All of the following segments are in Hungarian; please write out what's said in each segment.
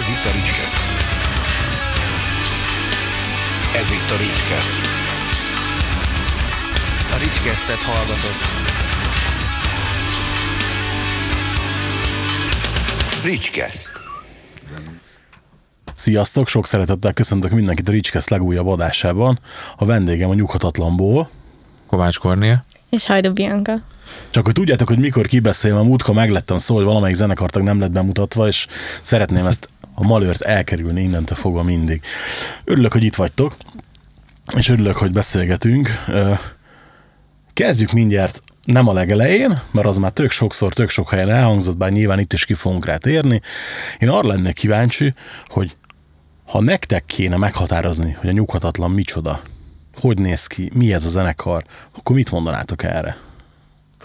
Ez itt a Ricskeszt. Ez itt a Ricskeszt. A Ricskesztet hallgatott. Ricskeszt. Sziasztok, sok szeretettel köszöntök mindenkit a Ricskeszt legújabb adásában. A vendégem a Nyughatatlanból. Kovács Kornél. És Hajdu Bianca. Csak hogy tudjátok, hogy mikor kibeszélem, a múltkor meglettem szó, hogy valamelyik zenekartag nem lett bemutatva, és szeretném ezt a malőrt elkerülni innentől fogva mindig. Örülök, hogy itt vagytok, és örülök, hogy beszélgetünk. Kezdjük mindjárt nem a legelején, mert az már tök sokszor, tök sok helyen elhangzott, bár nyilván itt is ki fogunk rá térni. Én arra lennék kíváncsi, hogy ha nektek kéne meghatározni, hogy a nyughatatlan micsoda, hogy néz ki, mi ez a zenekar, akkor mit mondanátok erre?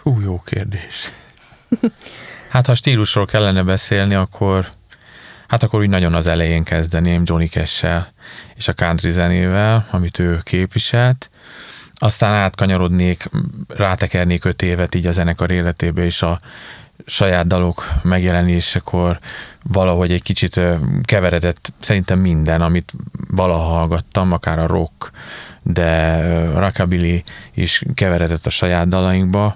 Hú, jó kérdés. Hát ha stílusról kellene beszélni, akkor hát akkor úgy nagyon az elején kezdeném Johnny cash és a country zenével, amit ő képviselt. Aztán átkanyarodnék, rátekernék öt évet így a zenekar életébe, és a saját dalok megjelenésekor valahogy egy kicsit keveredett szerintem minden, amit valaha hallgattam, akár a rock, de rockabilly is keveredett a saját dalainkba,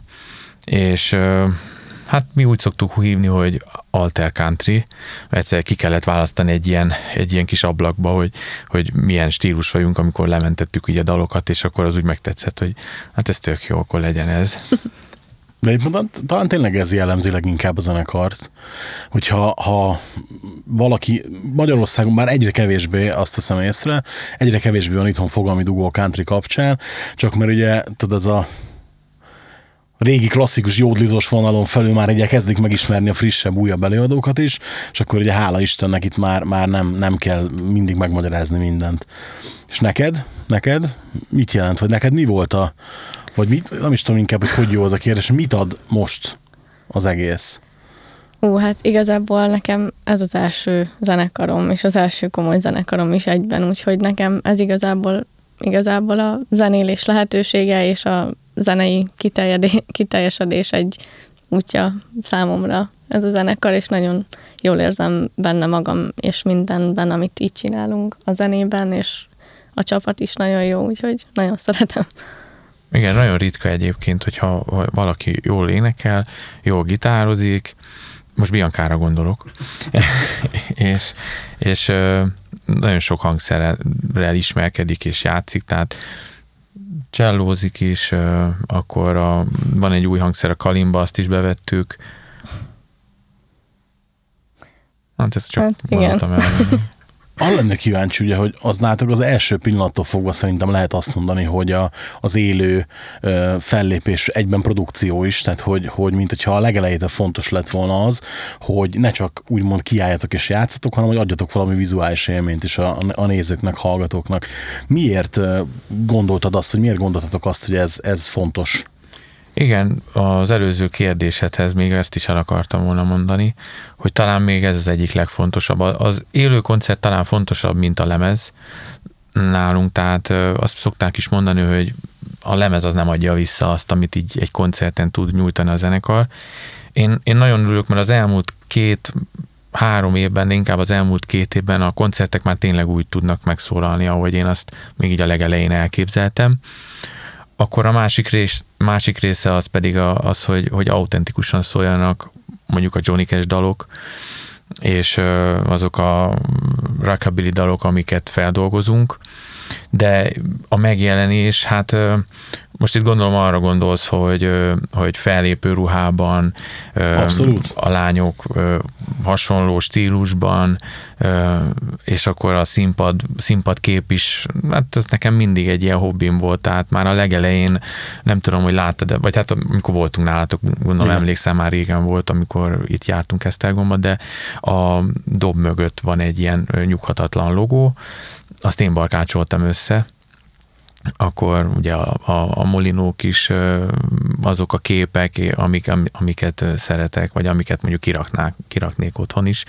és hát mi úgy szoktuk hívni, hogy alter country, egyszer ki kellett választani egy ilyen, egy ilyen kis ablakba, hogy, hogy milyen stílus vagyunk, amikor lementettük így a dalokat, és akkor az úgy megtetszett, hogy hát ez tök jó, akkor legyen ez. De egyébként talán tényleg ez jellemzi leginkább a zenekart, hogyha ha valaki Magyarországon már egyre kevésbé azt veszem észre, egyre kevésbé van itthon fogalmi dugó a country kapcsán, csak mert ugye, tudod, ez a régi klasszikus jódlizós vonalon felül már ugye kezdik megismerni a frissebb, újabb előadókat is, és akkor ugye hála Istennek itt már, már nem, nem kell mindig megmagyarázni mindent. És neked? Neked? Mit jelent? Vagy neked mi volt a... Vagy mit, nem is tudom inkább, hogy hogy jó az a kérdés, mit ad most az egész? Ú, hát igazából nekem ez az első zenekarom, és az első komoly zenekarom is egyben, úgyhogy nekem ez igazából, igazából a zenélés lehetősége és a zenei kiteljesedés egy útja számomra ez a zenekar, és nagyon jól érzem benne magam, és mindenben, amit így csinálunk a zenében, és a csapat is nagyon jó, úgyhogy nagyon szeretem. Igen, nagyon ritka egyébként, hogyha valaki jól énekel, jól gitározik, most Biancára gondolok, és, és nagyon sok hangszerrel ismerkedik és játszik, tehát csellózik is, akkor a, van egy új hangszer, a kalimba, azt is bevettük. Hát ezt csak Hát igen. el. Arra lenne kíváncsi, ugye, hogy az nálatok az első pillanattól fogva szerintem lehet azt mondani, hogy a, az élő ö, fellépés egyben produkció is, tehát hogy, hogy mint hogyha a legelejétől fontos lett volna az, hogy ne csak úgymond kiálljatok és játszatok, hanem hogy adjatok valami vizuális élményt is a, a nézőknek, hallgatóknak. Miért gondoltad azt, hogy miért gondoltatok azt, hogy ez, ez fontos? Igen, az előző kérdésedhez még ezt is el akartam volna mondani, hogy talán még ez az egyik legfontosabb. Az élő koncert talán fontosabb, mint a lemez nálunk, tehát azt szokták is mondani, hogy a lemez az nem adja vissza azt, amit így egy koncerten tud nyújtani a zenekar. Én, én nagyon örülök, mert az elmúlt két három évben, de inkább az elmúlt két évben a koncertek már tényleg úgy tudnak megszólalni, ahogy én azt még így a legelején elképzeltem akkor a másik, rész, másik része az pedig a, az, hogy, hogy autentikusan szóljanak mondjuk a Johnny Cash dalok, és azok a rockabilly dalok, amiket feldolgozunk, de a megjelenés, hát most itt gondolom arra gondolsz, hogy, hogy fellépő ruhában, Abszolút. a lányok hasonló stílusban, és akkor a színpad, színpadkép is, hát ez nekem mindig egy ilyen hobbim volt, tehát már a legelején nem tudom, hogy láttad, vagy hát amikor voltunk nálatok, gondolom Igen. emlékszem, már régen volt, amikor itt jártunk Esztergomba, de a dob mögött van egy ilyen nyughatatlan logó, azt én barkácsoltam össze, akkor ugye a, a, a molinók is azok a képek, amik, am- amiket szeretek, vagy amiket mondjuk kiraknák, kiraknék otthon is.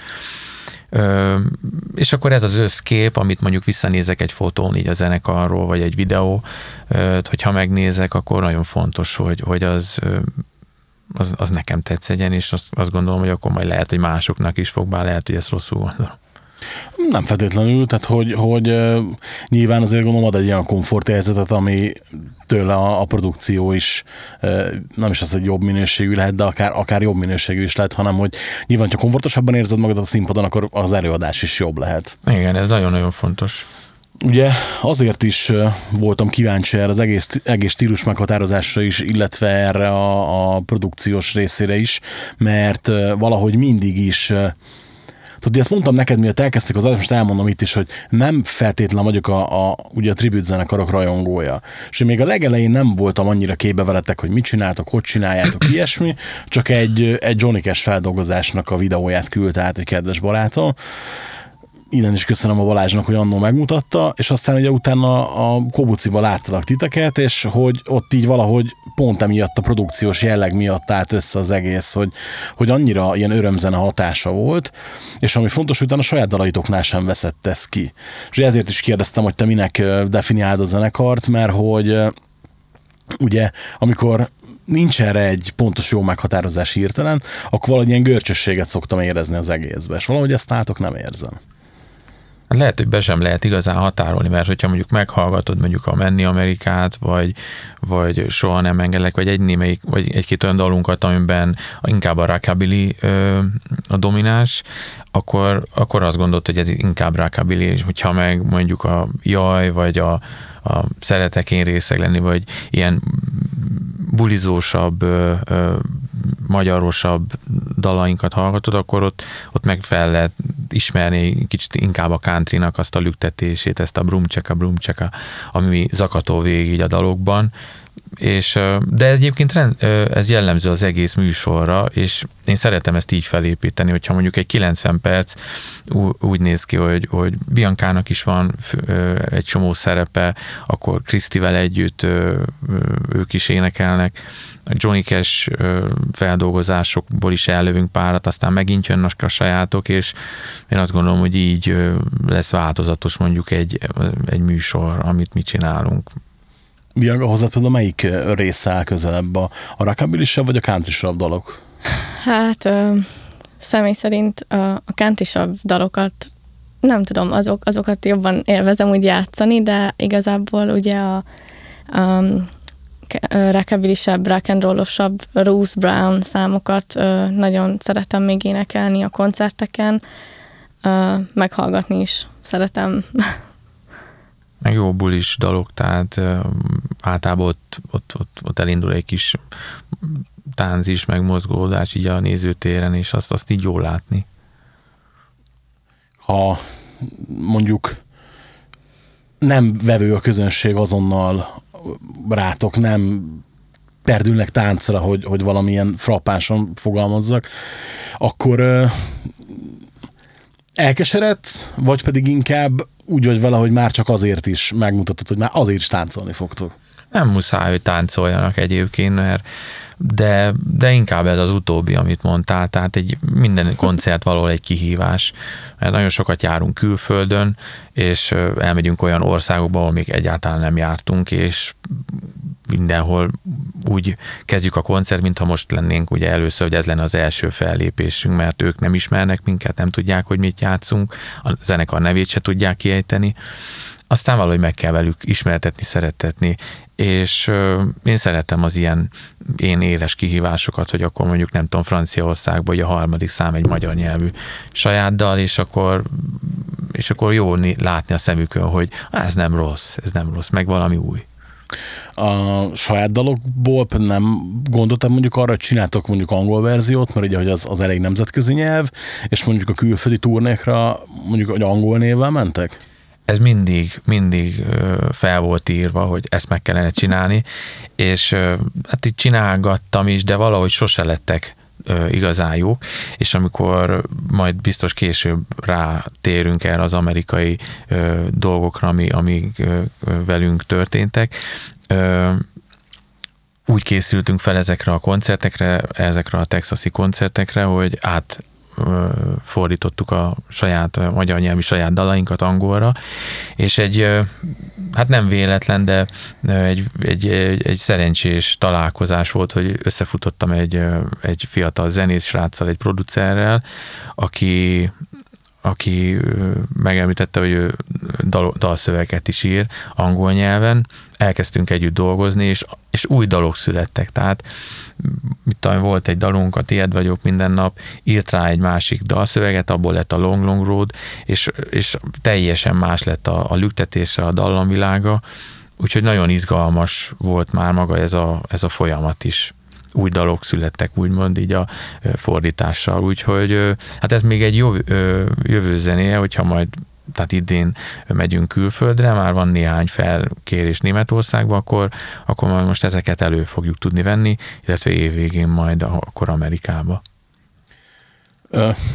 És akkor ez az összkép, amit mondjuk visszanézek egy fotón így a zenekarról, vagy egy videó, ö, hogyha megnézek, akkor nagyon fontos, hogy, hogy az, az, az nekem tetszegyen, és azt, azt gondolom, hogy akkor majd lehet, hogy másoknak is fog, bár lehet, hogy ezt rosszul gondolom. Nem feltétlenül, tehát hogy, hogy nyilván azért gondolom ad egy olyan komfortérzetet, ami tőle a, a produkció is nem is az, hogy jobb minőségű lehet, de akár, akár jobb minőségű is lehet, hanem hogy nyilván csak komfortosabban érzed magad a színpadon, akkor az előadás is jobb lehet. Igen, ez nagyon-nagyon fontos. Ugye azért is voltam kíváncsi erre az egész, egész stílus meghatározásra is, illetve erre a, a produkciós részére is, mert valahogy mindig is Tudod, ezt mondtam neked, miért elkezdtek az adást, most elmondom itt is, hogy nem feltétlen vagyok a, a, ugye a tribute zenekarok rajongója. És még a legelején nem voltam annyira képbe veletek, hogy mit csináltok, hogy csináljátok, ilyesmi, csak egy, egy Johnny Cash feldolgozásnak a videóját küldte át egy kedves barátom, innen is köszönöm a Balázsnak, hogy annó megmutatta, és aztán ugye utána a Kobuciba láttalak titeket, és hogy ott így valahogy pont emiatt a produkciós jelleg miatt állt össze az egész, hogy, hogy annyira ilyen örömzene hatása volt, és ami fontos, hogy utána a saját dalaitoknál sem veszett ez ki. És ezért is kérdeztem, hogy te minek definiáld a zenekart, mert hogy ugye amikor nincs erre egy pontos jó meghatározás hirtelen, akkor valahogy ilyen görcsösséget szoktam érezni az egészbe, és valahogy ezt nálatok nem érzem. Hát lehet, hogy be sem lehet igazán határolni, mert hogyha mondjuk meghallgatod mondjuk a Menni Amerikát, vagy, vagy Soha nem engedlek, vagy egy némelyik, vagy egy-két olyan dalunkat, amiben inkább a rockabilly a domináns, akkor, akkor azt gondolt, hogy ez inkább rockabilly, és hogyha meg mondjuk a jaj, vagy a, a szeretek én részeg lenni, vagy ilyen bulizósabb, ö, ö, magyarosabb dalainkat hallgatod, akkor ott, ott meg fel lehet ismerni kicsit inkább a countrynak azt a lüktetését, ezt a brumcseka, brumcseka, ami zakató végig a dalokban, és, de ez egyébként rend, ez jellemző az egész műsorra, és én szeretem ezt így felépíteni, hogyha mondjuk egy 90 perc úgy néz ki, hogy, hogy Biancának is van egy csomó szerepe, akkor Krisztivel együtt ők is énekelnek, Johnny Cash feldolgozásokból is ellövünk párat, aztán megint jönnek a sajátok, és én azt gondolom, hogy így lesz változatos mondjuk egy, egy műsor, amit mi csinálunk. Bianca, hozzá tudom, melyik része áll közelebb a, a rockabilly vagy a country dalok? Hát ö, személy szerint a, a country dalokat nem tudom, azok, azokat jobban élvezem úgy játszani, de igazából ugye a, a rockabilly-sebb, rock and roll-osabb Bruce Brown számokat ö, nagyon szeretem még énekelni a koncerteken, ö, meghallgatni is szeretem. Meg jó bulis dalok, tehát általában ott, ott, ott, ott elindul egy kis tánc is, meg mozgódás így a nézőtéren, és azt, azt így jól látni. Ha mondjuk nem vevő a közönség azonnal rátok, nem perdülnek táncra, hogy, hogy valamilyen frappánsan fogalmazzak, akkor ö, elkeseredsz, vagy pedig inkább úgy vagy vele, hogy már csak azért is megmutatod, hogy már azért is táncolni fogtok. Nem muszáj, hogy táncoljanak egyébként, mert de, de inkább ez az utóbbi, amit mondtál, tehát egy minden koncert való egy kihívás, mert nagyon sokat járunk külföldön, és elmegyünk olyan országokba, ahol még egyáltalán nem jártunk, és mindenhol úgy kezdjük a koncert, mintha most lennénk ugye először, hogy ez lenne az első fellépésünk, mert ők nem ismernek minket, nem tudják, hogy mit játszunk, a zenekar nevét se tudják kiejteni, aztán valahogy meg kell velük ismertetni, szeretetni, és én szeretem az ilyen én éles kihívásokat, hogy akkor mondjuk nem tudom, Franciaországban, hogy a harmadik szám egy magyar nyelvű saját dal, és akkor, és akkor jó látni a szemükön, hogy ez nem rossz, ez nem rossz, meg valami új. A saját dalokból nem gondoltam mondjuk arra, hogy csináltok mondjuk angol verziót, mert ugye hogy az, az elég nemzetközi nyelv, és mondjuk a külföldi turnékra mondjuk hogy angol névvel mentek? ez mindig, mindig fel volt írva, hogy ezt meg kellene csinálni, és hát itt csinálgattam is, de valahogy sose lettek igazán jók, és amikor majd biztos később rátérünk erre az amerikai dolgokra, ami, amik velünk történtek, úgy készültünk fel ezekre a koncertekre, ezekre a texasi koncertekre, hogy át fordítottuk a saját a magyar nyelvi saját dalainkat angolra, és egy, hát nem véletlen, de egy, egy, egy, egy szerencsés találkozás volt, hogy összefutottam egy, egy fiatal zenész sráccal, egy producerrel, aki aki megemlítette, hogy ő dal, dalszöveget is ír angol nyelven, elkezdtünk együtt dolgozni, és, és új dalok születtek, tehát mit tudom, volt egy dalunk, a Tied vagyok minden nap, írt rá egy másik dalszöveget, abból lett a Long Long Road, és, és teljesen más lett a, a lüktetése, a dallamvilága, úgyhogy nagyon izgalmas volt már maga ez a, ez a folyamat is. Új dalok születtek, úgymond így a fordítással, úgyhogy hát ez még egy jövő, jövő zenéje, hogyha majd tehát idén megyünk külföldre, már van néhány felkérés Németországba, akkor, akkor majd most ezeket elő fogjuk tudni venni, illetve évvégén majd akkor Amerikába.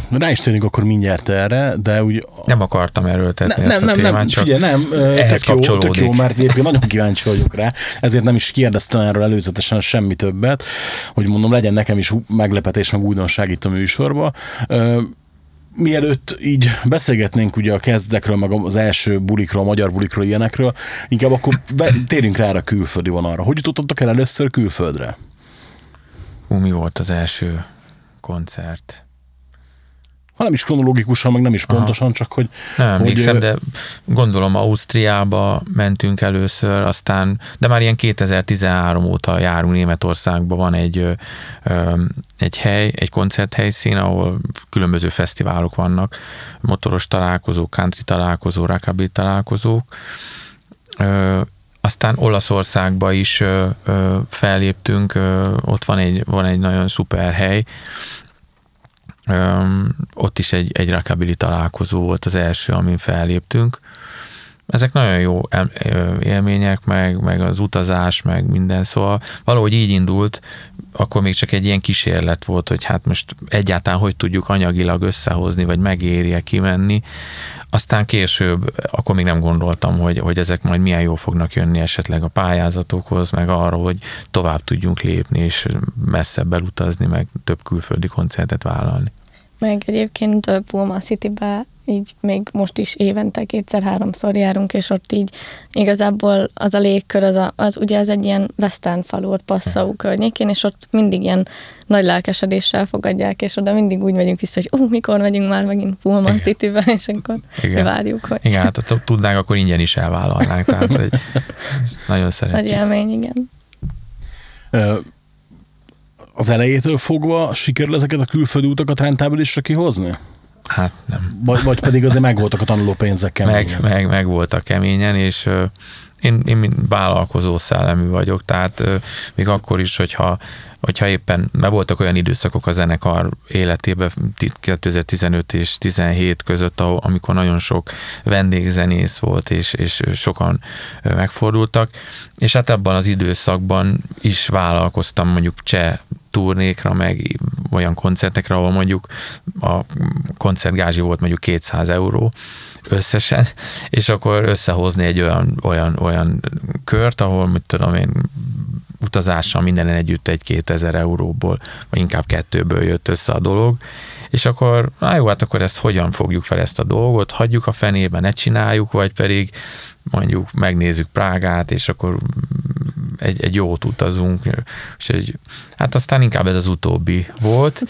Rá is térünk akkor mindjárt erre, de úgy... Nem akartam erőltetni ne, ezt nem, a témát, nem, csak figyelj, nem, ehhez tök jó, tök jó, mert egyébként nagyon kíváncsi vagyok rá, ezért nem is kérdeztem erről előzetesen semmi többet, hogy mondom, legyen nekem is meglepetés, meg újdonság itt a műsorba. Mielőtt így beszélgetnénk ugye a kezdekről, meg az első bulikról, a magyar bulikról, ilyenekről, inkább akkor be, térjünk rá a külföldi vonalra. Hogy jutottak el először külföldre? Hú, mi volt az első koncert? Ha nem is kronológikusan, meg nem is pontosan, Aha. csak hogy... Nem emlékszem, hogy, de gondolom Ausztriába mentünk először, aztán, de már ilyen 2013 óta járunk Németországban, van egy, egy hely, egy koncerthelyszín, ahol különböző fesztiválok vannak, motoros találkozók, country találkozó, rockabilly találkozók, aztán Olaszországba is ö, ö, felléptünk, ö, ott van egy, van egy nagyon szuper hely, Öm, ott is egy, egy rockabilly találkozó volt az első, amin felléptünk. Ezek nagyon jó élmények, meg, meg az utazás, meg minden, szóval valahogy így indult, akkor még csak egy ilyen kísérlet volt, hogy hát most egyáltalán hogy tudjuk anyagilag összehozni, vagy megérje kimenni. Aztán később, akkor még nem gondoltam, hogy, hogy ezek majd milyen jó fognak jönni esetleg a pályázatokhoz, meg arra, hogy tovább tudjunk lépni, és messzebb elutazni, meg több külföldi koncertet vállalni. Meg egyébként Pulma City-be így még most is évente kétszer-háromszor járunk, és ott így igazából az a légkör, az, a, az ugye ez egy ilyen western falu, Passau környékén, és ott mindig ilyen nagy lelkesedéssel fogadják, és oda mindig úgy megyünk vissza, hogy ó, mikor megyünk már megint Pullman City-be, és akkor Igen. várjuk, hogy... Igen, hát ha tudnánk, akkor ingyen is elvállalnánk, tehát hogy nagyon szeretjük. Nagy élmény, igen. Az elejétől fogva sikerül ezeket a külföldi utakat rentábilisra kihozni? Hát nem. Vagy, vagy pedig azért megvoltak a tanuló pénzek keményen. Meg, meg, meg voltak keményen, és én, én vállalkozó szellemű vagyok, tehát még akkor is, hogyha, hogyha éppen, mert voltak olyan időszakok a zenekar életében, 2015 és 17 között, amikor nagyon sok vendégzenész volt, és, és sokan megfordultak, és hát ebben az időszakban is vállalkoztam mondjuk cseh turnékra, meg olyan koncertekre, ahol mondjuk a koncertgázsi volt mondjuk 200 euró összesen, és akkor összehozni egy olyan, olyan, olyan kört, ahol, mit tudom én, utazással minden együtt egy 2000 euróból, vagy inkább kettőből jött össze a dolog, és akkor, na jó, hát akkor ezt hogyan fogjuk fel ezt a dolgot, hagyjuk a fenébe, ne csináljuk, vagy pedig mondjuk megnézzük Prágát, és akkor egy, egy jót utazunk, és egy, hát aztán inkább ez az utóbbi volt,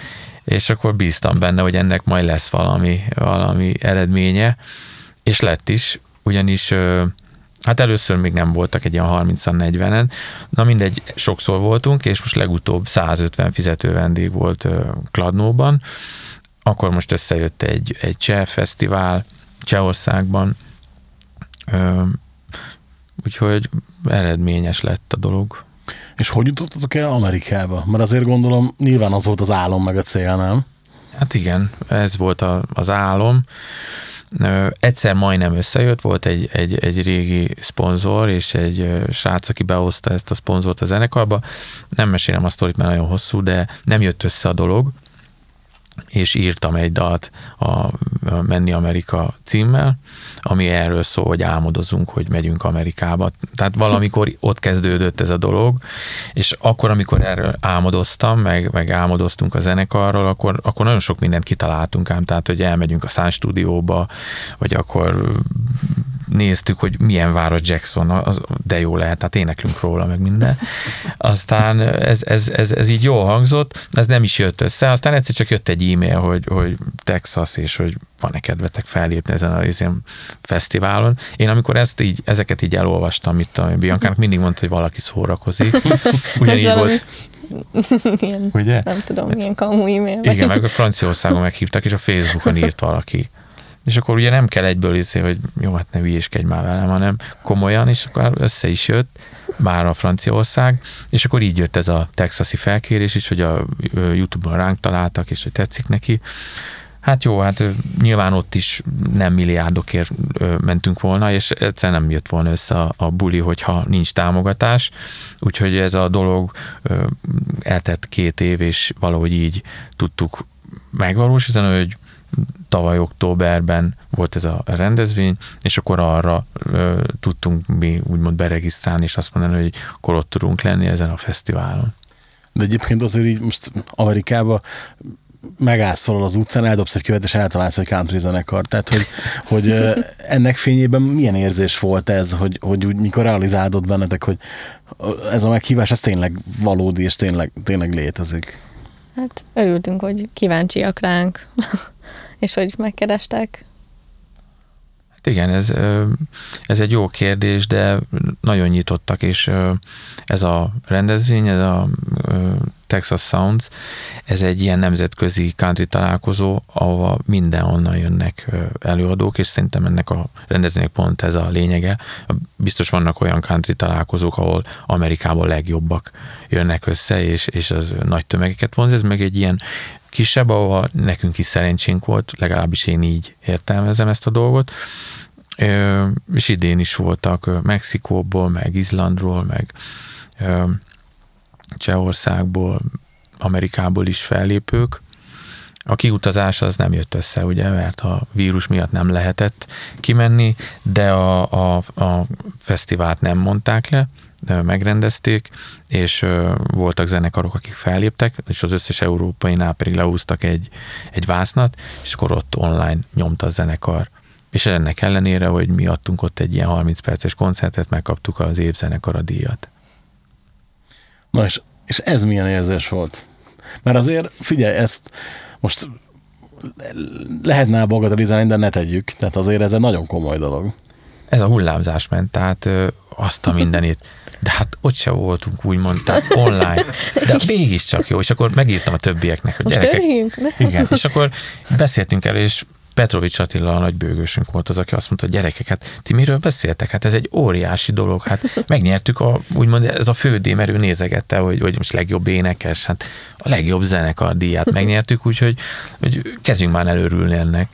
és akkor bíztam benne, hogy ennek majd lesz valami, valami eredménye, és lett is, ugyanis Hát először még nem voltak egy ilyen 30-40-en, na mindegy, sokszor voltunk, és most legutóbb 150 fizető vendég volt Kladnóban, akkor most összejött egy, egy cseh fesztivál Csehországban, úgyhogy eredményes lett a dolog. És hogy jutottatok el Amerikába? Mert azért gondolom, nyilván az volt az álom meg a cél, nem? Hát igen, ez volt a, az álom. Egyszer majdnem összejött, volt egy, egy, egy régi szponzor, és egy srác, aki behozta ezt a szponzort a zenekarba. Nem mesélem a sztorit, mert nagyon hosszú, de nem jött össze a dolog, és írtam egy dalt a Menni Amerika címmel, ami erről szól, hogy álmodozunk, hogy megyünk Amerikába. Tehát valamikor ott kezdődött ez a dolog, és akkor, amikor erről álmodoztam, meg, meg álmodoztunk a zenekarról, akkor, akkor nagyon sok mindent kitaláltunk ám, tehát, hogy elmegyünk a Sun vagy akkor néztük, hogy milyen város Jackson, az, de jó lehet, hát éneklünk róla, meg minden. Aztán ez, ez, ez, ez így jól hangzott, ez nem is jött össze. Aztán egyszer csak jött egy e-mail, hogy, hogy Texas, és hogy van-e kedvetek fellépni ezen a ilyen fesztiválon. Én amikor ezt így, ezeket így elolvastam, itt a Biancának mindig mondta, hogy valaki szórakozik. Ugyanígy volt, Ilyen, ugye? nem tudom, milyen kamu e-mail. Igen, meg a Franciaországon meghívtak, és a Facebookon írt valaki. És akkor ugye nem kell egyből izé, hogy jó, hát ne hülyéskedj már velem, hanem komolyan, és akkor össze is jött, már a Franciaország, és akkor így jött ez a texasi felkérés is, hogy a Youtube-on ránk találtak, és hogy tetszik neki. Hát jó, hát nyilván ott is nem milliárdokért mentünk volna, és egyszerűen nem jött volna össze a, a buli, hogyha nincs támogatás. Úgyhogy ez a dolog eltett két év, és valahogy így tudtuk megvalósítani, hogy tavaly októberben volt ez a rendezvény, és akkor arra ö, tudtunk mi úgymond beregisztrálni, és azt mondani, hogy akkor ott tudunk lenni ezen a fesztiválon. De egyébként azért így most Amerikába megállsz valahol az utcán, eldobsz egy követ, és eltalálsz egy country zenekar. Tehát, hogy, hogy ennek fényében milyen érzés volt ez, hogy, hogy úgy mikor realizálod bennetek, hogy ez a meghívás, ez tényleg valódi, és tényleg, tényleg létezik. Hát örültünk, hogy kíváncsiak ránk, és hogy megkerestek. Hát igen, ez, ez egy jó kérdés, de nagyon nyitottak, és ez a rendezvény, ez a Texas Sounds, ez egy ilyen nemzetközi country találkozó, ahova mindenhonnan jönnek előadók, és szerintem ennek a rendezvénynek pont ez a lényege. Biztos vannak olyan country találkozók, ahol Amerikából legjobbak jönnek össze, és, és az nagy tömegeket vonz, ez meg egy ilyen kisebb, ahol nekünk is szerencsénk volt, legalábbis én így értelmezem ezt a dolgot, és idén is voltak Mexikóból, meg Izlandról, meg Csehországból, Amerikából is fellépők. A kiutazás az nem jött össze, ugye, mert a vírus miatt nem lehetett kimenni, de a, a, a fesztivált nem mondták le, megrendezték, és voltak zenekarok, akik felléptek, és az összes európainál pedig lehúztak egy, egy vásznat, és akkor ott online nyomta a zenekar. És ennek ellenére, hogy mi adtunk ott egy ilyen 30 perces koncertet, megkaptuk az évzenekar a díjat. Na és, és ez milyen érzés volt? Mert azért, figyelj, ezt most lehetne bagatelizálni, de ne tegyük. Tehát azért ez egy nagyon komoly dolog. Ez a hullámzás ment, tehát ö, azt a mindenit. De hát ott se voltunk, úgymond, tehát online. De mégiscsak jó, és akkor megírtam a többieknek, hogy Most gyerekek? Igen, és akkor beszéltünk el, és Petrovics Attila a nagy bőgősünk volt az, aki azt mondta, gyerekek, hát ti miről beszéltek? Hát ez egy óriási dolog, hát megnyertük a, úgymond ez a fődémerő nézegette, hogy, hogy most legjobb énekes, hát a legjobb zenekar díját megnyertük, úgyhogy hogy kezdjünk már előrülni ennek.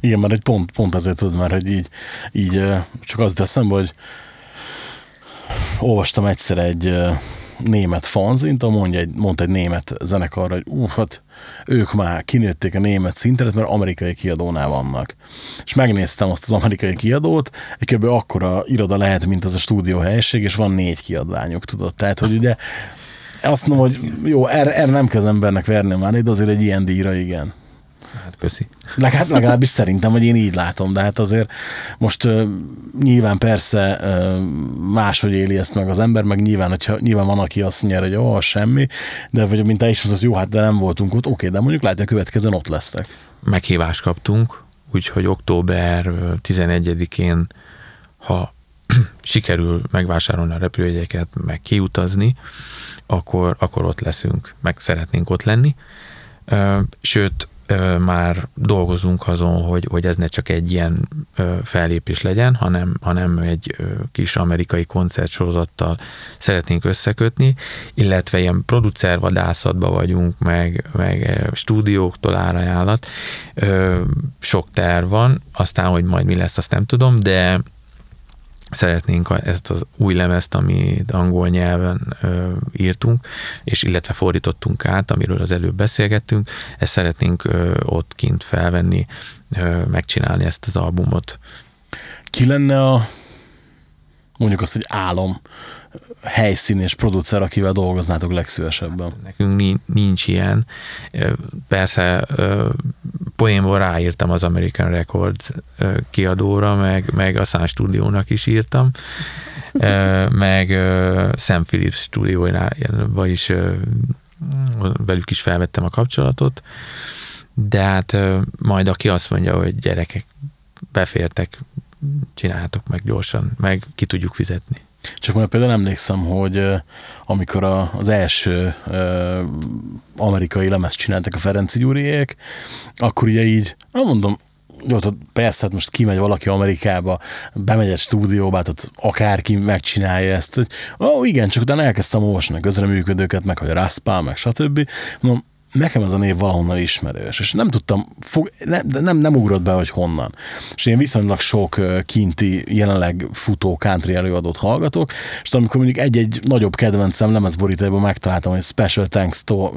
Igen, mert egy pont, pont ezért tudod már, hogy így, így csak az jut eszembe, hogy olvastam egyszer egy német fanzint, ahol mondja egy, mondta egy német zenekarra, hogy ú, hát ők már kinőtték a német szintet, mert amerikai kiadónál vannak. És megnéztem azt az amerikai kiadót, egy kb. akkora iroda lehet, mint az a stúdió helység, és van négy kiadványuk, tudod. Tehát, hogy ugye azt mondom, hogy jó, erre, erre nem kell az embernek verni már, de azért egy ilyen díjra igen. Hát köszi. Legalább, legalábbis szerintem, hogy én így látom, de hát azért most uh, nyilván persze uh, máshogy éli ezt meg az ember, meg nyilván, hogyha, nyilván van, aki azt mondja, hogy ó, semmi, de vagy mint te is mondtad, jó, hát de nem voltunk ott, oké, de mondjuk látja, a következőn ott lesztek. Meghívást kaptunk, úgyhogy október 11-én, ha sikerül megvásárolni a repülőjegyeket, meg kiutazni, akkor, akkor ott leszünk, meg szeretnénk ott lenni. Sőt, már dolgozunk azon, hogy, hogy ez ne csak egy ilyen ö, fellépés legyen, hanem, hanem egy kis amerikai koncertsorozattal szeretnénk összekötni, illetve ilyen producervadászatban vagyunk, meg, meg stúdióktól árajánlat. Sok terv van, aztán, hogy majd mi lesz, azt nem tudom, de szeretnénk ezt az új lemezt, amit angol nyelven ö, írtunk, és illetve fordítottunk át, amiről az előbb beszélgettünk, ezt szeretnénk ö, ott kint felvenni, ö, megcsinálni ezt az albumot. Ki lenne a mondjuk azt, hogy álom helyszín és producer, akivel dolgoznátok legszívesebben? Nekünk ni- nincs ilyen. Persze poénból ráírtam az American Records kiadóra, meg, meg a Sun Studio-nak is írtam, meg Sam Phillips stúdiójába is velük is felvettem a kapcsolatot, de hát majd aki azt mondja, hogy gyerekek, befértek, csináljátok meg gyorsan, meg ki tudjuk fizetni. Csak majd például emlékszem, hogy amikor a, az első amerikai lemezt csináltak a Ferenci Gyuriék, akkor ugye így, nem mondom, jó, tehát persze, hát most kimegy valaki Amerikába, bemegy egy stúdióba, tehát akárki megcsinálja ezt. hogy, Ó, igen, csak utána elkezdtem olvasni a közreműködőket, meg hogy Raspal, meg stb. Mondom, nekem ez a név valahonnan ismerős, és nem tudtam, fog, nem, nem, nem ugrott be, hogy honnan. És én viszonylag sok kinti, jelenleg futó country előadót hallgatok, és amikor mondjuk egy-egy nagyobb kedvencem lemezborítójában megtaláltam, hogy Special Thanks to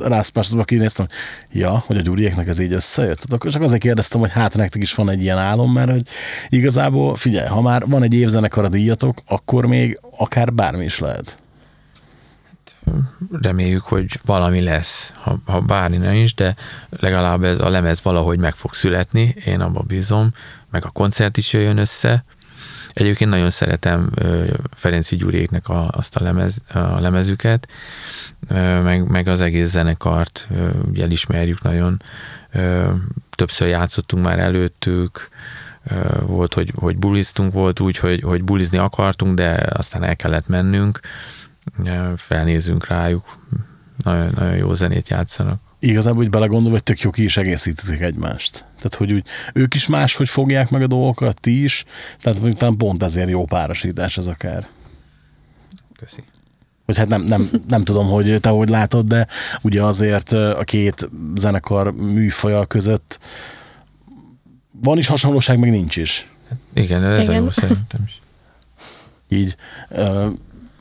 Rászpásba kinéztem, ja, hogy a Gyuriéknek ez így összejött. Tehát akkor csak azért kérdeztem, hogy hát nektek is van egy ilyen álom, mert hogy igazából, figyelj, ha már van egy évzenekar a díjatok, akkor még akár bármi is lehet. Reméljük, hogy valami lesz, ha, ha bármi nem is, de legalább ez a lemez valahogy meg fog születni, én abban bízom, meg a koncert is jöjjön össze. Egyébként nagyon szeretem Ferenci Gyuriéknek a, azt a, lemez, a lemezüket, meg, meg az egész zenekart ugye elismerjük nagyon. Többször játszottunk már előttük, volt, hogy, hogy buliztunk, volt úgy, hogy, hogy bulizni akartunk, de aztán el kellett mennünk felnézünk rájuk, nagyon, nagyon jó zenét játszanak. igazából úgy belegondolva, hogy tök jó ki is egészítetik egymást. Tehát, hogy úgy ők is máshogy fogják meg a dolgokat, ti is, tehát mondjuk talán pont ezért jó párosítás ez akár. Köszi. Vagy hát nem, nem, nem tudom, hogy te hogy látod, de ugye azért a két zenekar műfaja között van is hasonlóság, meg nincs is. Igen, ez Igen. a jó szerintem is. Így ö,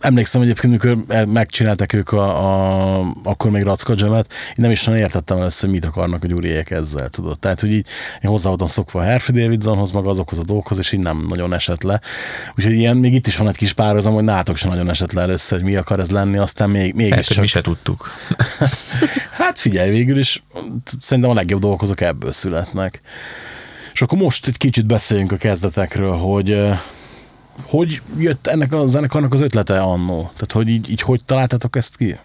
emlékszem egyébként, amikor megcsinálták ők a, a akkor még Racka Jamet, én nem is nagyon értettem először, hogy mit akarnak a gyuriek ezzel, tudod. Tehát, hogy így én hozzá voltam szokva a Herford Davidsonhoz, meg azokhoz a dolgokhoz, és így nem nagyon esett le. Úgyhogy ilyen, még itt is van egy kis párhuzam, hogy nátok sem nagyon esett le először, hogy mi akar ez lenni, aztán még, mégis csak... mi se tudtuk. Hát figyelj, végül is szerintem a legjobb dolgok azok ebből születnek. És akkor most egy kicsit beszéljünk a kezdetekről, hogy hogy jött ennek a zenekarnak az ötlete annó? Tehát, hogy így, így hogy találtátok ezt ki?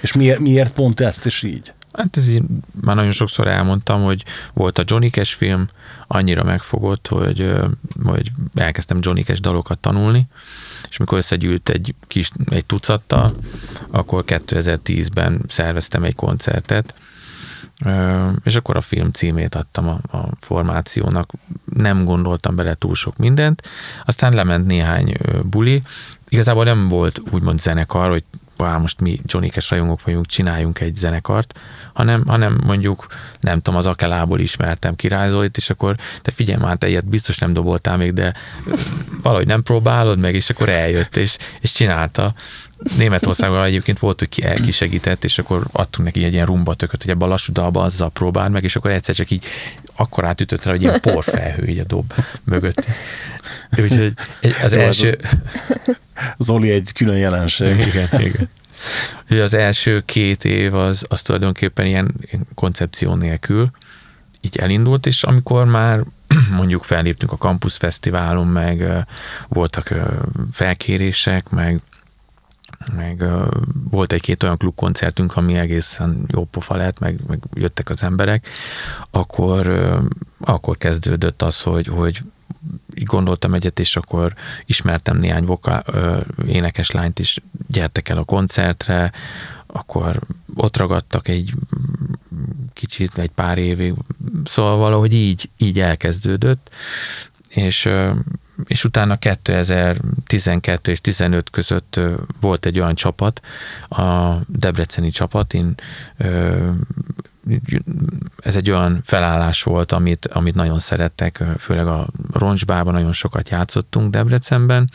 És miért, miért pont ezt, és így? Hát ez így, már nagyon sokszor elmondtam, hogy volt a Johnny Cash film, annyira megfogott, hogy, hogy elkezdtem Johnny Cash dalokat tanulni, és mikor összegyűlt egy kis, egy tucattal, akkor 2010-ben szerveztem egy koncertet, és akkor a film címét adtam a, a formációnak, nem gondoltam bele túl sok mindent, aztán lement néhány buli, igazából nem volt úgymond zenekar, hogy Vá, most mi Johnny Cash rajongók vagyunk, csináljunk egy zenekart, hanem, hanem mondjuk, nem tudom, az Akelából ismertem királyzolit, és akkor te figyelj már, te ilyet biztos nem doboltál még, de valahogy nem próbálod meg, és akkor eljött, és, és csinálta. Németországban egyébként volt, hogy ki és akkor adtunk neki egy ilyen rumba tököt, hogy ebbe a lassú dalba azzal próbáld meg, és akkor egyszer csak így akkor átütött rá, hogy ilyen porfelhő így a dob mögött. Úgyhogy az Jó, első, Zoli egy külön jelenség. igen, igen. Ugye az első két év az, az tulajdonképpen ilyen, koncepció nélkül így elindult, és amikor már mondjuk felléptünk a Campus Fesztiválon, meg voltak felkérések, meg meg volt egy-két olyan klubkoncertünk, ami egészen jó pofa lett, meg, meg jöttek az emberek, akkor, akkor kezdődött az, hogy, hogy gondoltam egyet, és akkor ismertem néhány voká, ö, énekes lányt is, gyertek el a koncertre, akkor ott ragadtak egy kicsit, egy pár évig, szóval valahogy így, így elkezdődött, és, és utána 2012 és 15 között volt egy olyan csapat, a debreceni csapat, én ez egy olyan felállás volt, amit, amit nagyon szerettek, főleg a Roncsbában nagyon sokat játszottunk Debrecenben.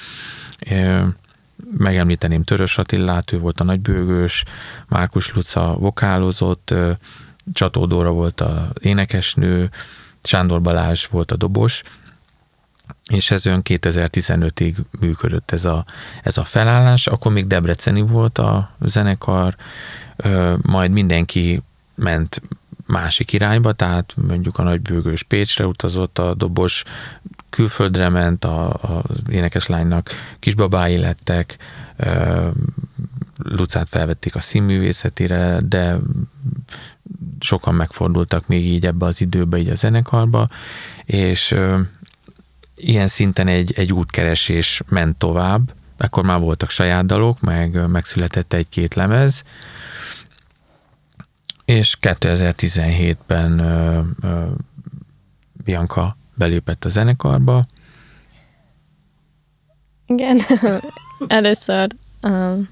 Megemlíteném Törös Attillát, ő volt a nagybőgős, Márkus Luca vokálozott, Csató Dóra volt a énekesnő, Sándor Balázs volt a dobos, és ez olyan 2015-ig működött ez a, ez a felállás, akkor még Debreceni volt a zenekar, majd mindenki ment másik irányba, tehát mondjuk a nagybőgős Pécsre utazott, a dobos külföldre ment, a, a énekeslánynak kisbabái lettek, Lucát felvették a színművészetére, de sokan megfordultak még így ebbe az időbe, így a zenekarba, és ilyen szinten egy, egy útkeresés ment tovább, akkor már voltak saját dalok, meg megszületett egy-két lemez, és 2017-ben ö, ö, Bianca belépett a zenekarba. Igen, először, um,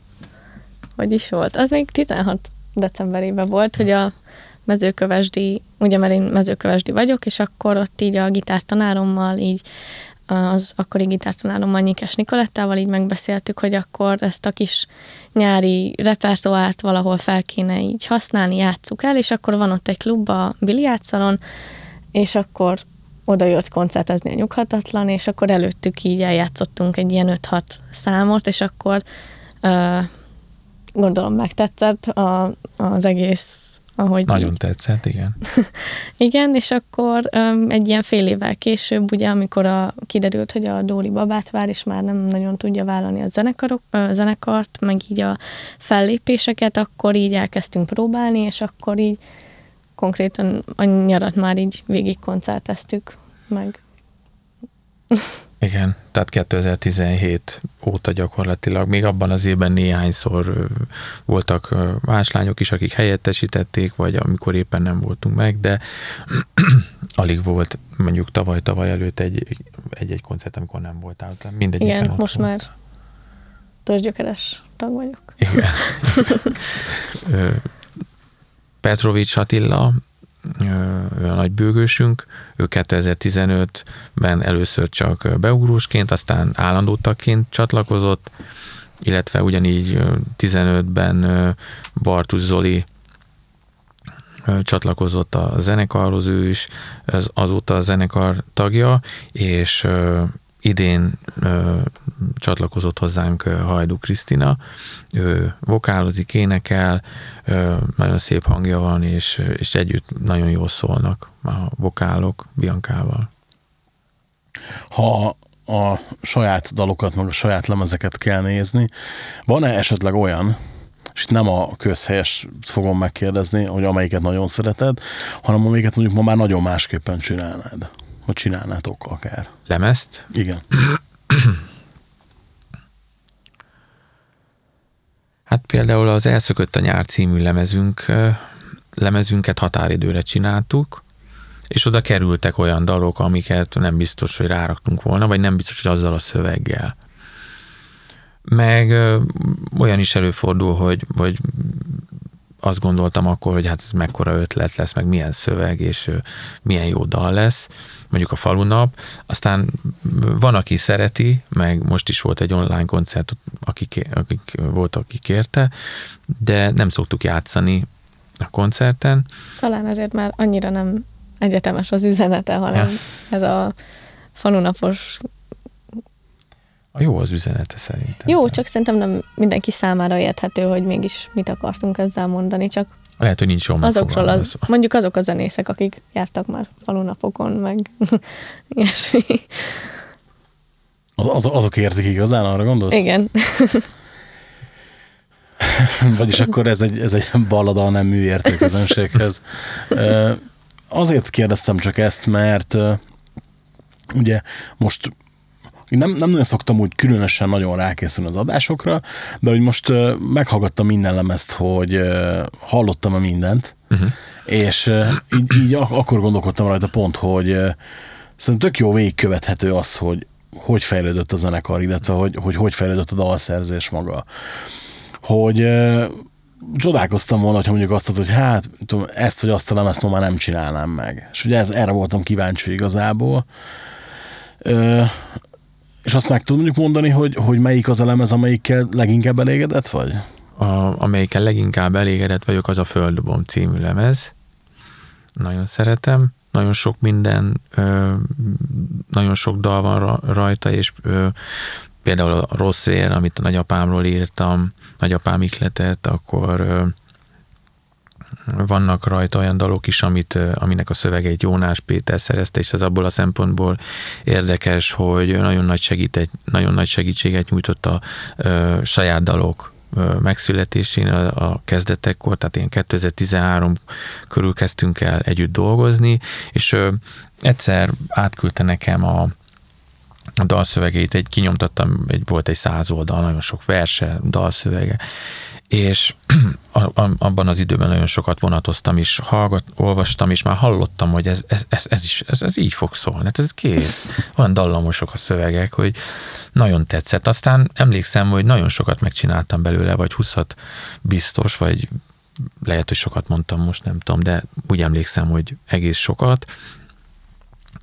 hogy is volt, az még 16 decemberében volt, hogy a mezőkövesdi, ugye mert én mezőkövesdi vagyok, és akkor ott így a gitártanárommal így az akkori gitártanárommal Nyikes Nikolettával így megbeszéltük, hogy akkor ezt a kis nyári repertoárt valahol fel kéne így használni, játsszuk el, és akkor van ott egy klub a biliátszalon, és akkor oda jött koncertezni a nyughatatlan, és akkor előttük így eljátszottunk egy ilyen 5-6 számot, és akkor uh, gondolom megtetszett a, az egész ahogy Nagyon így. tetszett, igen. igen, és akkor um, egy ilyen fél évvel később, ugye, amikor a, kiderült, hogy a Dóri babát vár, és már nem nagyon tudja vállalni a zenekarok, a zenekart, meg így a fellépéseket, akkor így elkezdtünk próbálni, és akkor így konkrétan a nyarat már így végig koncerteztük meg. Igen, tehát 2017 óta gyakorlatilag, még abban az évben néhányszor voltak más lányok is, akik helyettesítették, vagy amikor éppen nem voltunk meg, de alig volt mondjuk tavaly-tavaly előtt egy, egy-egy koncert, amikor nem voltál. Mindegy. Igen, most volt. már törzsgyökeres tag vagyok. Igen. Petrovics Attila, ő a nagy bőgősünk, ő 2015-ben először csak beugrósként, aztán állandó tagként csatlakozott, illetve ugyanígy 15-ben Bartus Zoli csatlakozott a zenekarhoz, ő is az, azóta a zenekar tagja, és idén ö, csatlakozott hozzánk Hajdu Krisztina, ő vokálozik, énekel, ö, nagyon szép hangja van, és, és együtt nagyon jól szólnak a vokálok Biankával. Ha a saját dalokat, meg a saját lemezeket kell nézni, van-e esetleg olyan, és itt nem a közhelyes fogom megkérdezni, hogy amelyiket nagyon szereted, hanem amelyiket mondjuk ma már nagyon másképpen csinálnád? Vagy csinálnátok akár. Lemezt? Igen. Hát például az Elszökött a nyár című lemezünk, lemezünket határidőre csináltuk, és oda kerültek olyan dalok, amiket nem biztos, hogy ráraktunk volna, vagy nem biztos, hogy azzal a szöveggel. Meg olyan is előfordul, hogy, hogy azt gondoltam akkor, hogy hát ez mekkora ötlet lesz, meg milyen szöveg, és milyen jó dal lesz, mondjuk a falunap, aztán van, aki szereti, meg most is volt egy online koncert, akik, akik volt, aki kérte, de nem szoktuk játszani a koncerten. Talán azért már annyira nem egyetemes az üzenete, hanem ja. ez a falunapos jó az üzenete szerintem. Jó, csak szerintem nem mindenki számára érthető, hogy mégis mit akartunk ezzel mondani, csak lehet, hogy nincs jól Azokról az, mondjuk azok a zenészek, akik jártak már falunapokon, meg ilyesmi. Az, azok értik igazán, arra gondolsz? Igen. Vagyis akkor ez egy, ez egy ballada nem műértő közönséghez. Azért kérdeztem csak ezt, mert ugye most nem, nem nagyon szoktam úgy különösen nagyon rákészülni az adásokra, de hogy most uh, meghallgattam minden lemezt, hogy uh, hallottam a mindent, uh-huh. és uh, így, így ak- akkor gondolkodtam rajta pont, hogy uh, szerintem tök jó végigkövethető az, hogy hogy fejlődött a zenekar, illetve hogy hogy, hogy fejlődött a dalszerzés maga. Hogy uh, csodálkoztam volna, hogyha mondjuk azt mondod, hogy hát tudom, ezt vagy azt a lemezt ma már nem csinálnám meg. És ugye ez, erre voltam kíváncsi igazából. És azt meg tudom mondjuk mondani, hogy, hogy melyik az a lemez, amelyikkel leginkább elégedett vagy? A, amelyikkel leginkább elégedett vagyok, az a Földobom című lemez. Nagyon szeretem. nagyon sok minden, ö, nagyon sok dal van ra- rajta, és ö, például a Rossz Vér, amit a nagyapámról írtam, nagyapám ikletet, akkor vannak rajta olyan dalok is, amit, aminek a szövegeit Jónás Péter szerezte, és ez abból a szempontból érdekes, hogy nagyon nagy, segített, nagyon nagy segítséget nyújtott a ö, saját dalok megszületésén a, a kezdetekkor, tehát ilyen 2013 körül kezdtünk el együtt dolgozni, és ö, egyszer átküldte nekem a, a dalszövegét, egy kinyomtattam, egy, volt egy száz oldal, nagyon sok verse, dalszövege, és abban az időben nagyon sokat vonatoztam is, hallgat, olvastam, és már hallottam, hogy ez, ez, ez, ez is, ez, ez így fog szólni, hát ez kész. Olyan dallamosok a szövegek, hogy nagyon tetszett. Aztán emlékszem, hogy nagyon sokat megcsináltam belőle, vagy 20 biztos, vagy lehet, hogy sokat mondtam most, nem tudom, de úgy emlékszem, hogy egész sokat.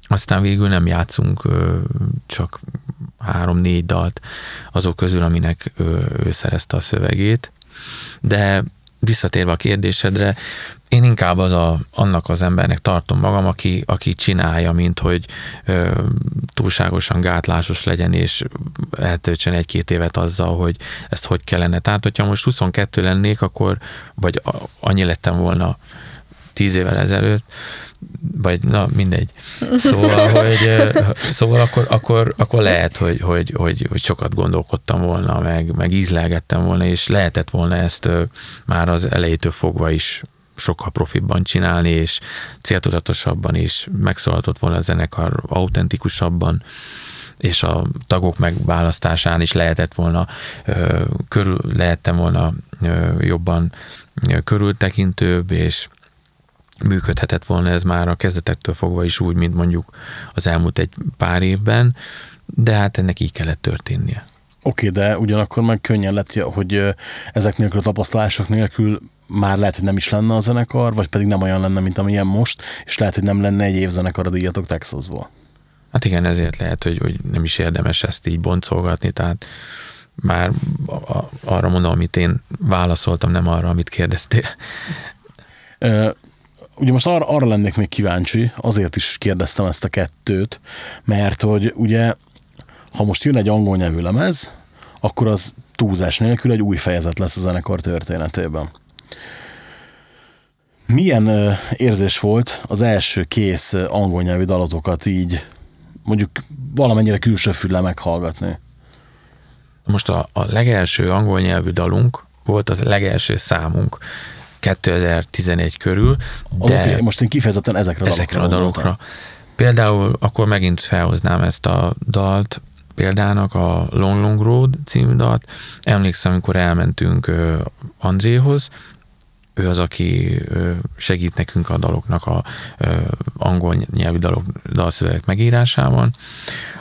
Aztán végül nem játszunk csak három-négy dalt azok közül, aminek ö, ő szerezte a szövegét. De visszatérve a kérdésedre, én inkább az a, annak az embernek tartom magam, aki, aki csinálja, mint hogy ö, túlságosan gátlásos legyen, és eltöltsen egy-két évet azzal, hogy ezt hogy kellene. Tehát, hogyha most 22 lennék, akkor, vagy annyi lettem volna 10 évvel ezelőtt, vagy na mindegy. Szóval, hogy, szóval akkor, akkor, akkor lehet, hogy, hogy, hogy, hogy sokat gondolkodtam volna, meg, meg ízlelgettem volna, és lehetett volna ezt már az elejétől fogva is sokkal profibban csinálni, és céltudatosabban is megszólaltott volna a zenekar autentikusabban, és a tagok megválasztásán is lehetett volna, körül, lehettem volna jobban körültekintőbb, és működhetett volna ez már a kezdetektől fogva is úgy, mint mondjuk az elmúlt egy pár évben, de hát ennek így kellett történnie. Oké, de ugyanakkor meg könnyen lett, hogy ezek nélkül a tapasztalások nélkül már lehet, hogy nem is lenne a zenekar, vagy pedig nem olyan lenne, mint amilyen most, és lehet, hogy nem lenne egy év zenekar a díjatok Texasból. Hát igen, ezért lehet, hogy, hogy nem is érdemes ezt így boncolgatni, tehát már a- a- arra mondom, amit én válaszoltam, nem arra, amit kérdeztél. Ugye most arra, arra lennék még kíváncsi, azért is kérdeztem ezt a kettőt, mert hogy ugye, ha most jön egy angol nyelvű lemez, akkor az túlzás nélkül egy új fejezet lesz a zenekar történetében. Milyen érzés volt az első kész angol nyelvű dalotokat így mondjuk valamennyire külső fülle meghallgatni? Most a, a legelső angol nyelvű dalunk volt az legelső számunk 2011 körül, De... Okay, most én kifejezetten ezekre ezekre a dalokra. Például akkor megint felhoznám ezt a dalt, példának a Long Long Road című dalt. Emlékszem, amikor elmentünk Andréhoz, ő az, aki segít nekünk a daloknak a angol nyelvű dalok, dalszövegek megírásában,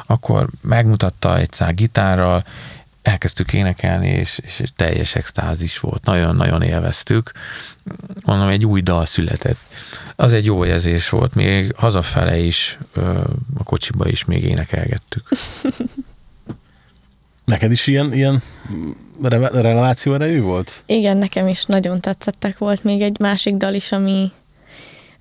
akkor megmutatta egy szál gitárral, elkezdtük énekelni, és, és teljes extázis volt. Nagyon-nagyon élveztük. Mondom, egy új dal született. Az egy jó érzés volt, még hazafele is, a kocsiba is még énekelgettük. Neked is ilyen, ilyen re- releváció erejű volt? Igen, nekem is nagyon tetszettek. Volt még egy másik dal is, ami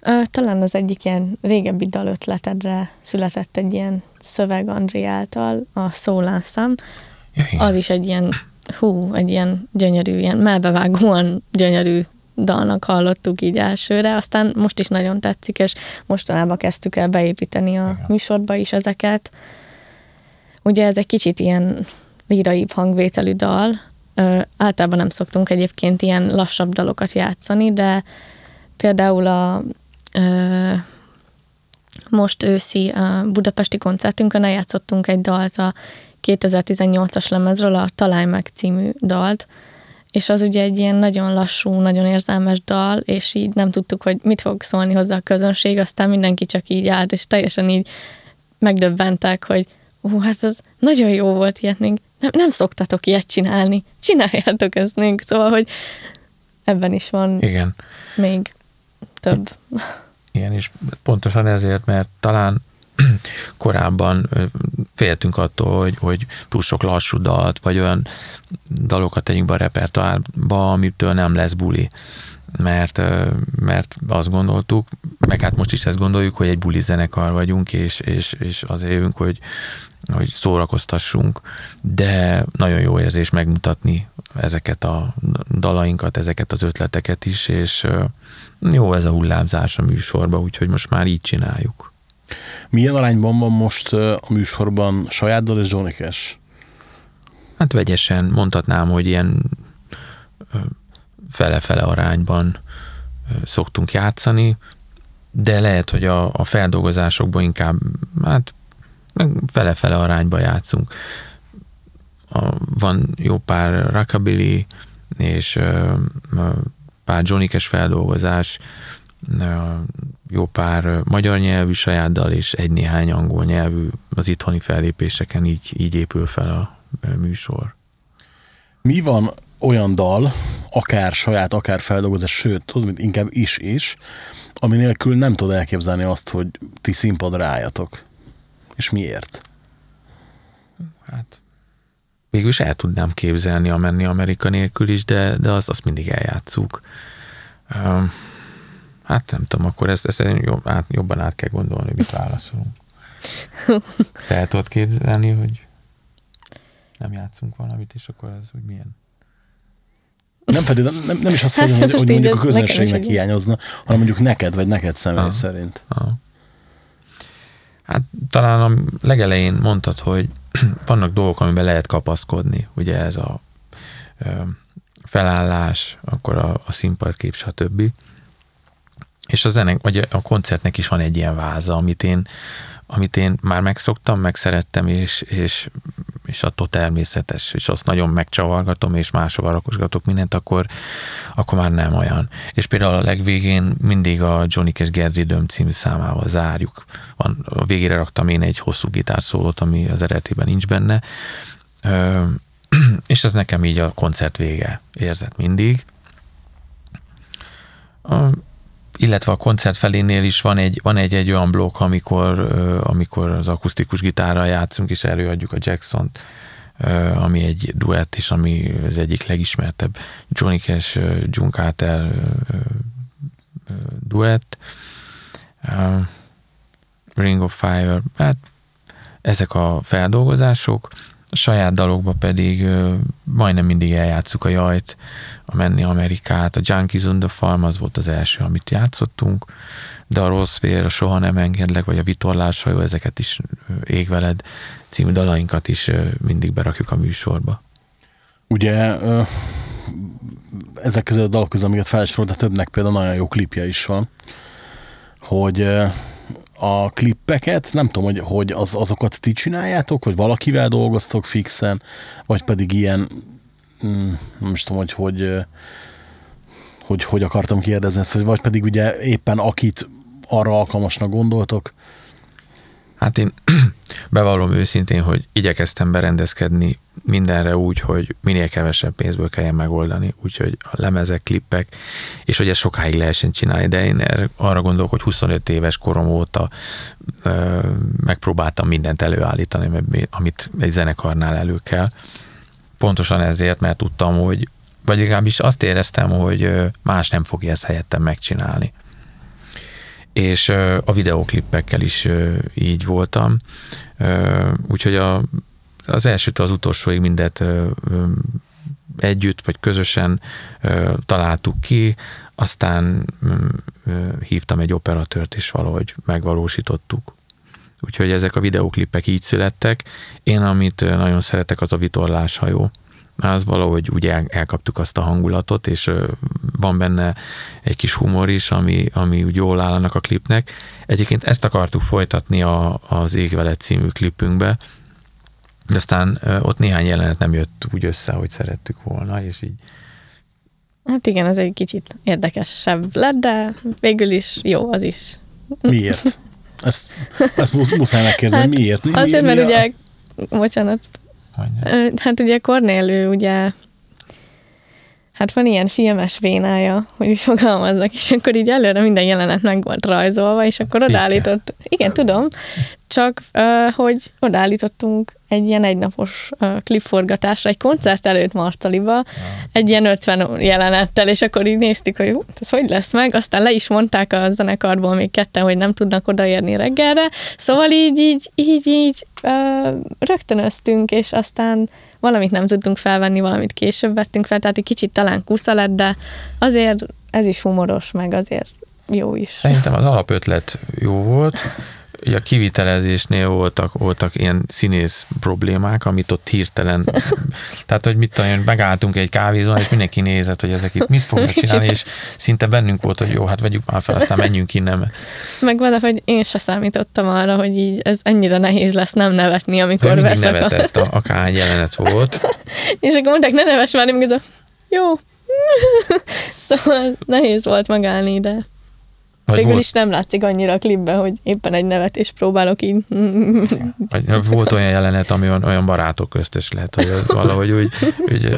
ö, talán az egyik ilyen régebbi dal ötletedre született egy ilyen szöveg André által, a Szólászám. Ja, igen. Az is egy ilyen, hú, egy ilyen gyönyörű, ilyen melbevágóan gyönyörű dalnak hallottuk így elsőre, aztán most is nagyon tetszik, és mostanában kezdtük el beépíteni a műsorba is ezeket. Ugye ez egy kicsit ilyen líraibb hangvételű dal, Ö, általában nem szoktunk egyébként ilyen lassabb dalokat játszani, de például a ö, most őszi a budapesti koncertünkön eljátszottunk egy dalt a 2018-as lemezről, a Találj meg című dalt, és az ugye egy ilyen nagyon lassú, nagyon érzelmes dal, és így nem tudtuk, hogy mit fog szólni hozzá a közönség, aztán mindenki csak így állt, és teljesen így megdöbbentek, hogy ú, hát ez nagyon jó volt ilyet még, nem, nem szoktatok ilyet csinálni, csináljátok ezt még, szóval, hogy ebben is van Igen. még több. Igen, és pontosan ezért, mert talán korábban féltünk attól, hogy, hogy túl sok lassú dalt, vagy olyan dalokat tegyünk be a repertoárba, amitől nem lesz buli. mert, mert azt gondoltuk, meg hát most is ezt gondoljuk, hogy egy buli zenekar vagyunk, és, és, és azért jövünk, hogy, hogy szórakoztassunk, de nagyon jó érzés megmutatni ezeket a dalainkat, ezeket az ötleteket is, és jó ez a hullámzás a műsorba, úgyhogy most már így csináljuk. Milyen arányban van most a műsorban saját dal és Johnny? Hát vegyesen mondhatnám, hogy ilyen fele-fele arányban szoktunk játszani, de lehet, hogy a, a feldolgozásokban inkább hát fele-fele arányba játszunk. A, van jó pár rockabilly és ö, pár Johnny Cash feldolgozás, ö, jó pár magyar nyelvű saját dal és egy-néhány angol nyelvű az itthoni fellépéseken így, így épül fel a műsor. Mi van olyan dal, akár saját, akár feldolgozás, sőt, tudod, mint inkább is-is, ami nélkül nem tud elképzelni azt, hogy ti színpadra álljatok. És miért? Hát végül is el tudnám képzelni a menni Amerika nélkül is, de, de azt, azt mindig eljátszuk. Um, hát nem tudom, akkor ezt, ezt jobb, át, jobban át kell gondolni, hogy mit válaszolunk. Te el tudod képzelni, hogy nem játszunk valamit, és akkor ez hogy milyen? Nem, feltétlenül, nem, nem is azt Hát mondom, hogy, hogy mondjuk a közönségnek hiányozna, hanem mondjuk neked, vagy neked személy Ah. szerint. Aha. Hát talán a legelején mondtad, hogy vannak dolgok, amiben lehet kapaszkodni. Ugye ez a ö, felállás, akkor a, a színpadkép, stb. És a zenek, vagy a koncertnek is van egy ilyen váza, amit én, amit én már megszoktam, megszerettem, és, és, és attól természetes, és azt nagyon megcsavargatom, és máshova rakosgatok mindent, akkor, akkor már nem olyan. És például a legvégén mindig a Johnny Cash Get Rhythm című számával zárjuk. Van, a végére raktam én egy hosszú gitárszólót, ami az eredetében nincs benne, Ö, és ez nekem így a koncert vége érzett mindig. A, illetve a koncert felénél is van egy, van egy, egy olyan blokk, amikor, amikor az akusztikus gitárral játszunk, és előadjuk a Jackson-t, ami egy duett, és ami az egyik legismertebb Johnny Cash, June Carter duett. Ring of Fire, hát ezek a feldolgozások, saját dalokba pedig majdnem mindig eljátszuk a jajt, a Menni Amerikát, a Junkies on the Farm az volt az első, amit játszottunk, de a Rossz Vér, a Soha nem engedlek, vagy a Vitorlás hajó, ezeket is Égveled című dalainkat is mindig berakjuk a műsorba. Ugye ezek közül a dalok közül, amiket felsorolt, de többnek például nagyon jó klipje is van, hogy a klippeket, nem tudom, hogy, hogy az, azokat ti csináljátok, hogy valakivel dolgoztok fixen, vagy pedig ilyen, mm, nem is tudom, hogy hogy, hogy, hogy akartam kérdezni ezt, vagy pedig ugye éppen akit arra alkalmasnak gondoltok, Hát én bevallom őszintén, hogy igyekeztem berendezkedni mindenre úgy, hogy minél kevesebb pénzből kelljen megoldani, úgyhogy a lemezek, klippek, és hogy ezt sokáig lehessen csinálni, de én arra gondolok, hogy 25 éves korom óta ö, megpróbáltam mindent előállítani, ami- amit egy zenekarnál elő kell. Pontosan ezért, mert tudtam, hogy vagy legalábbis azt éreztem, hogy más nem fogja ezt helyettem megcsinálni és a videoklippekkel is így voltam. Úgyhogy a, az elsőtől az utolsóig mindet együtt vagy közösen találtuk ki, aztán hívtam egy operatőrt, és valahogy megvalósítottuk. Úgyhogy ezek a videoklippek így születtek. Én, amit nagyon szeretek, az a vitorláshajó. Mert az valahogy úgy el, elkaptuk azt a hangulatot, és van benne egy kis humor is, ami, ami úgy jól áll annak a klipnek. Egyébként ezt akartuk folytatni a, az Égvelet című klipünkbe, de aztán ott néhány jelenet nem jött úgy össze, hogy szerettük volna, és így Hát igen, ez egy kicsit érdekesebb lett, de végül is jó az is. miért? Ezt, ezt musz, muszáj megkérdezni, Hát, miért? Mi, Azért, mi, mert mi a- ugye, bocsánat, mondja. Hát ugye Cornél ő ugye, hát van ilyen filmes vénája, hogy úgy fogalmazzak, és akkor így előre minden jelenet meg volt rajzolva, és akkor odaállított, igen, tudom, csak hogy odaállítottunk egy ilyen egynapos klipforgatásra, egy koncert előtt Marcaliba, egy ilyen 50 jelenettel, és akkor így néztük, hogy hú, ez hogy lesz meg, aztán le is mondták a zenekarból még ketten, hogy nem tudnak odaérni reggelre, szóval így, így, így, így rögtönöztünk, és aztán valamit nem tudtunk felvenni, valamit később vettünk fel, tehát egy kicsit talán kusza lett, de azért ez is humoros, meg azért jó is. Szerintem az alapötlet jó volt, ugye a kivitelezésnél voltak, voltak ilyen színész problémák, amit ott hirtelen, tehát hogy mit tudom, megálltunk egy kávézón, és mindenki nézett, hogy ezek itt mit fognak csinálni, és szinte bennünk volt, hogy jó, hát vegyük már fel, aztán menjünk innen. Meg hogy én se számítottam arra, hogy így ez ennyire nehéz lesz nem nevetni, amikor veszek. nevetett, a, akárhány jelenet volt. és akkor mondták, ne neves már, nem jó. szóval nehéz volt megállni, de vagy Végül volt... is nem látszik annyira a klipben, hogy éppen egy nevet és próbálok így. Vagy volt olyan jelenet, ami olyan, olyan barátok köztes lehet, hogy valahogy úgy... úgy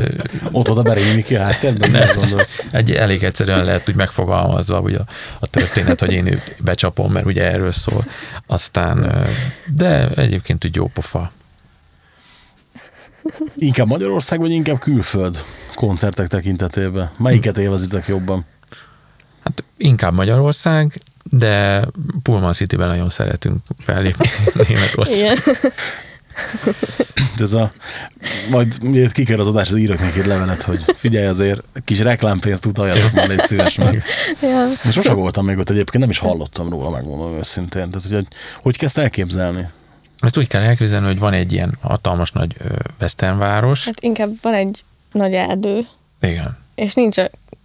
Ott oda berényni ki háttérben, nem gondolsz? Egy, elég egyszerűen lehet úgy megfogalmazva ugye a, történet, hogy én becsapom, mert ugye erről szól. Aztán, de egyébként úgy jó pofa. Inkább Magyarország, vagy inkább külföld koncertek tekintetében? Melyiket élvezitek jobban? Hát inkább Magyarország, de Pullman City-ben nagyon szeretünk fellépni Németország. Ez a, majd kiker az adás, az írok neki egy levelet, hogy figyelj azért, kis reklámpénzt utaljatok már, légy szíves meg. Ja. Sose voltam még ott egyébként, nem is hallottam róla, megmondom őszintén. Tehát, hogy, hogy kezd elképzelni? Ezt úgy kell elképzelni, hogy van egy ilyen hatalmas nagy westernváros. Hát inkább van egy nagy erdő. Igen. És nincs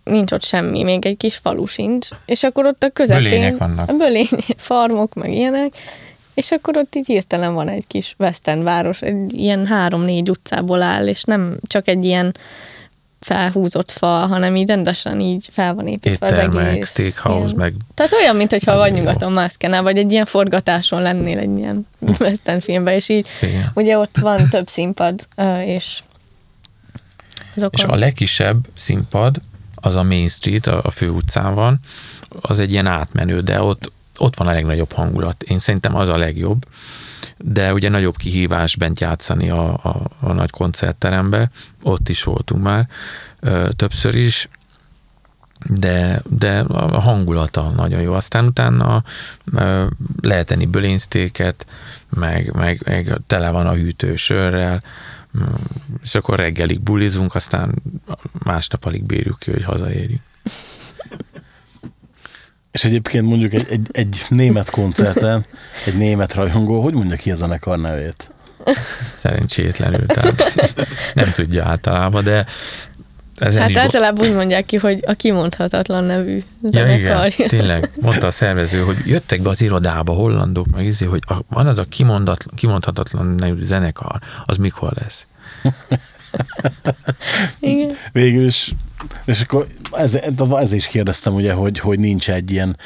nincs ott semmi, még egy kis falu sincs, és akkor ott a közepén... Bölények vannak. Bölény, farmok, meg ilyenek, és akkor ott így hirtelen van egy kis western város, egy ilyen három-négy utcából áll, és nem csak egy ilyen felhúzott fa, hanem így rendesen így fel van építve Étel, az egész. steakhouse, ilyen. meg... Tehát olyan, mintha vagy nyugaton mászkánál, vagy egy ilyen forgatáson lennél egy ilyen western filmben, és így Igen. ugye ott van több színpad, és azokon... És a legkisebb színpad az a Main Street, a, a fő utcán van, az egy ilyen átmenő, de ott, ott van a legnagyobb hangulat. Én szerintem az a legjobb, de ugye nagyobb kihívás bent játszani a, a, a nagy koncertterembe, ott is voltunk már ö, többször is, de, de a hangulata nagyon jó. Aztán utána ö, lehet enni bölénysztéket, meg, meg, meg tele van a hűtő sörrel, és akkor reggelig bulizunk, aztán másnap alig bírjuk ki, hogy hazaérjünk. És egyébként mondjuk egy, egy, egy német koncerten, egy német rajongó, hogy mondja ki a zenekar nevét? Szerencsétlenül, tehát nem tudja általában, de ez hát általában úgy mondják ki, hogy a kimondhatatlan nevű zenekar. Ja, igen, tényleg, mondta a szervező, hogy jöttek be az irodába hollandok, meg izé, hogy a, van az a kimondhatatlan nevű zenekar, az mikor lesz? Igen. Végül is, és akkor ez, ez is kérdeztem ugye, hogy, hogy nincs egy ilyen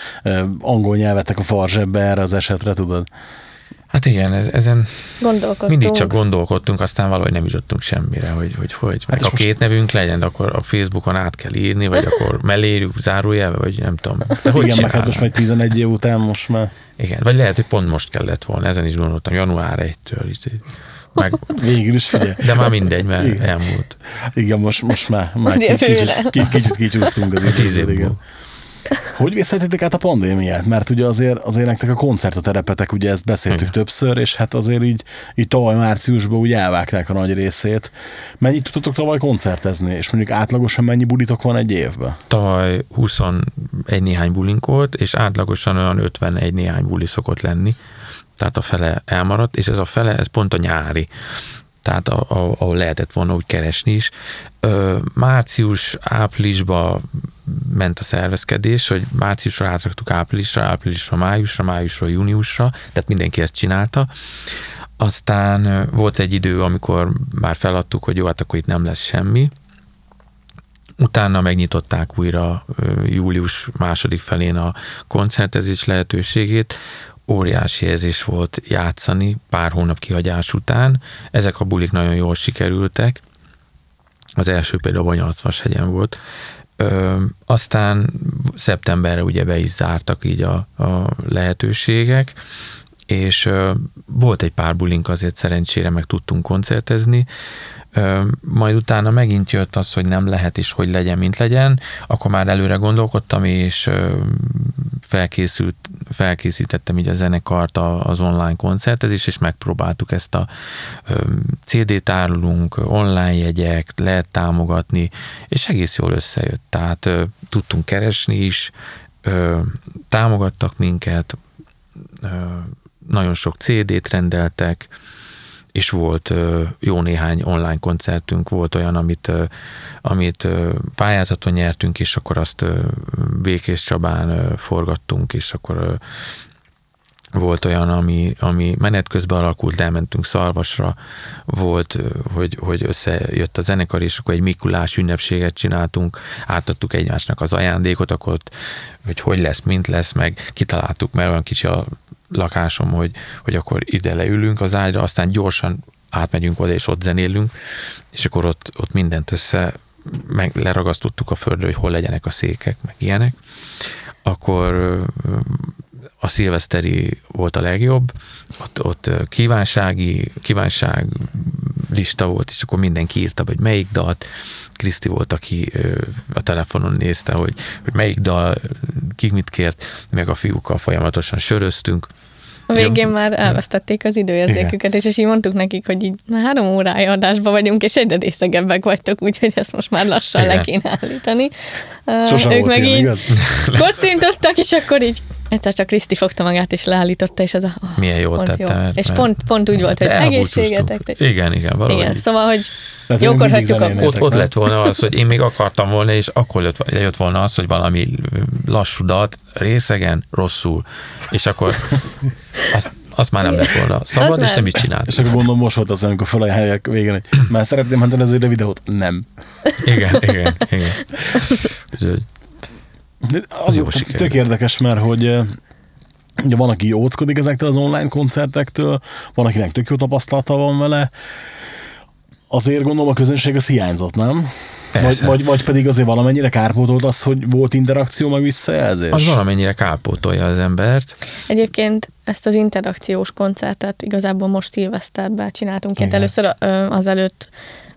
angol nyelvetek a farzsebbe erre az esetre, tudod? Hát igen, ez, ezen mindig csak gondolkodtunk, aztán valahogy nem jutottunk semmire, hogy hogy, hogy hát a két most... nevünk legyen, de akkor a Facebookon át kell írni, vagy akkor mellé zárójelve, vagy nem tudom. De hogy igen, meg hát most majd 11 év után most már. Igen, vagy lehet, hogy pont most kellett volna, ezen is gondoltam, január 1-től. Meg... Végül is figyelj. De már mindegy, mert igen. elmúlt. Igen, most, most már, már kicsit, kicsit, kicsit kicsúsztunk az időből, igen. Hogy vészhetitek át a pandémiát? Mert ugye azért, azért nektek a koncert a terepetek, ugye ezt beszéltük Igen. többször, és hát azért így, így tavaly márciusban úgy elvágták a nagy részét. Mennyit tudtatok tavaly koncertezni, és mondjuk átlagosan mennyi bulitok van egy évben? Tavaly 21 néhány bulink volt, és átlagosan olyan 51 néhány buli szokott lenni. Tehát a fele elmaradt, és ez a fele, ez pont a nyári tehát ahol lehetett volna úgy keresni is. Március, áprilisba ment a szervezkedés, hogy márciusra átraktuk áprilisra, áprilisra, májusra, májusra, júniusra, tehát mindenki ezt csinálta. Aztán volt egy idő, amikor már feladtuk, hogy jó, hát akkor itt nem lesz semmi. Utána megnyitották újra július második felén a koncertezés lehetőségét, óriási érzés volt játszani pár hónap kihagyás után. Ezek a bulik nagyon jól sikerültek. Az első például a Bonyolcvas hegyen volt. Ö, aztán szeptemberre ugye be is zártak így a, a lehetőségek, és ö, volt egy pár bulink azért szerencsére meg tudtunk koncertezni, majd utána megint jött az, hogy nem lehet és hogy legyen, mint legyen, akkor már előre gondolkodtam, és felkészült, felkészítettem így a zenekart az online koncertezés, és megpróbáltuk ezt a ö, CD-t árulunk, online jegyek, lehet támogatni, és egész jól összejött. Tehát tudtunk keresni is, támogattak minket, nagyon sok CD-t rendeltek, és volt jó néhány online koncertünk, volt olyan, amit, amit pályázaton nyertünk, és akkor azt Békés Csabán forgattunk, és akkor volt olyan, ami, ami menet közben alakult, elmentünk Szarvasra, volt, hogy, hogy összejött a zenekar, és akkor egy Mikulás ünnepséget csináltunk, átadtuk egymásnak az ajándékot, akkor ott, hogy hogy lesz, mint lesz, meg kitaláltuk, mert olyan kicsi a lakásom, hogy, hogy akkor ide leülünk az ágyra, aztán gyorsan átmegyünk oda, és ott zenélünk, és akkor ott, ott mindent össze meg leragasztottuk a földre, hogy hol legyenek a székek, meg ilyenek. Akkor a szilveszteri volt a legjobb, ott, ott kívánsági, kívánság lista volt, és akkor mindenki írta, hogy melyik dalt. Kriszti volt, aki a telefonon nézte, hogy, hogy melyik dal, ki mit kért, meg a fiúkkal folyamatosan söröztünk. A végén már elvesztették az időérzéküket, és, és így mondtuk nekik, hogy így már három órája adásba vagyunk, és egyre részegebbek vagytok, úgyhogy ezt most már lassan Igen. le kéne állítani. Sosem ők meg ilyen, így igaz? kocintottak, és akkor így egyszer csak Kriszti fogta magát, és leállította, és az a... Oh, Milyen jól pont tette, mert- És mert- pont, pont úgy volt, hogy egészségetek. Igen, igen, valahogy. Igen, szóval, hogy Tehát jókor hagyjuk a... ott, ott lett volna az, hogy én még akartam volna, és akkor jött, jött volna az, hogy valami lassú dalt, részegen, rosszul, és akkor azt, azt már nem lett volna szabad, Az és nem is csinált. És akkor gondolom most volt az, amikor felajánlják végén, hogy már szeretném menteni az videót. Nem. Igen, igen, igen. Úgyhogy az jó sikerült. tök érdekes, mert hogy eh, ugye van, aki óckodik ezektől az online koncertektől, van, akinek tök jó tapasztalata van vele, azért gondolom a közönség az hiányzott, nem? Vagy, Persze. vagy, vagy pedig azért valamennyire kárpótolt az, hogy volt interakció, meg visszajelzés? Az valamennyire kárpótolja az embert. Egyébként ezt az interakciós koncertet igazából most szilveszterben csináltunk. Igen. először ö, azelőtt,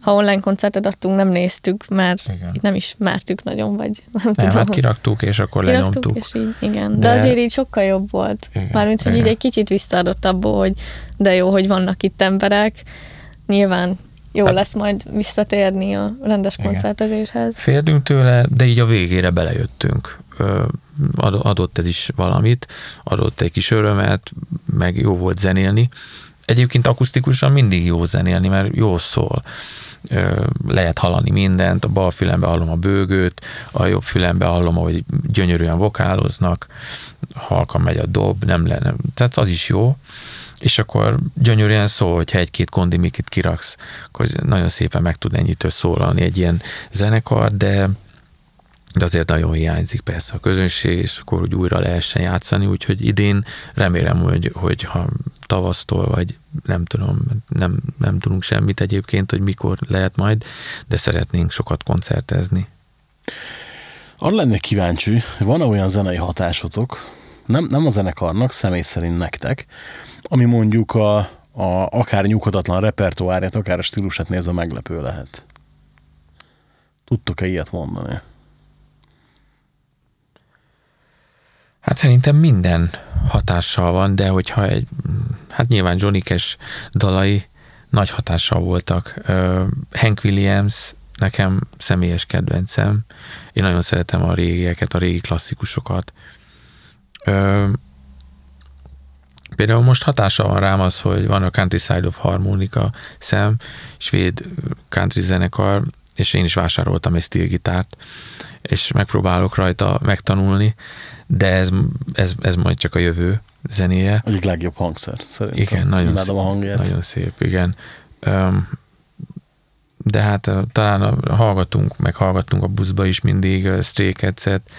ha online koncertet adtunk, nem néztük, mert Igen. nem ismertük nagyon, vagy nem, Nem, tudom. hát kiraktuk, és akkor Kiraktuk, lenyomtuk. és így, igen. De, De- azért így sokkal jobb volt. Igen, Mármint, hogy így igen. egy kicsit visszaadott abból, hogy de jó, hogy vannak itt emberek. Nyilván jó Hát- lesz majd visszatérni a rendes Igen. koncertezéshez. Féltünk tőle, de így a végére belejöttünk. Adott ez is valamit, adott egy kis örömet, meg jó volt zenélni. Egyébként akusztikusan mindig jó zenélni, mert jó szól. Lehet hallani mindent, a bal fülembe hallom a bőgőt, a jobb fülembe hallom, hogy gyönyörűen vokáloznak, halkan megy a dob, nem lenne. Tehát az is jó és akkor gyönyörűen szól, hogyha egy-két kondimikit kiraksz, akkor nagyon szépen meg tud ennyitől szólalni egy ilyen zenekar, de de azért nagyon hiányzik persze a közönség, és akkor úgy újra lehessen játszani, úgyhogy idén remélem, hogy, hogy ha tavasztól, vagy nem tudom, nem, nem tudunk semmit egyébként, hogy mikor lehet majd, de szeretnénk sokat koncertezni. Arra lennék kíváncsi, van-e olyan zenei hatásotok, nem, nem a zenekarnak, személy szerint nektek, ami mondjuk a, a akár nyughatatlan repertoárját, akár a stílusát nézve meglepő lehet. Tudtok-e ilyet mondani? Hát szerintem minden hatással van, de hogyha egy, hát nyilván Johnny Cash dalai nagy hatással voltak. Ö, Hank Williams nekem személyes kedvencem. Én nagyon szeretem a régieket, a régi klasszikusokat. Ö, Például most hatása van rám az, hogy van a Countryside of Harmonica szem, svéd country zenekar, és én is vásároltam egy stílgitárt, és megpróbálok rajta megtanulni, de ez, ez, ez majd csak a jövő zenéje. Egyik legjobb hangszer, szerintem. Igen, nagyon Imádom szép, a hangját. Nagyon szép, igen. Öm, de hát talán hallgatunk, meg hallgattunk a buszba is mindig Stray Cats-et.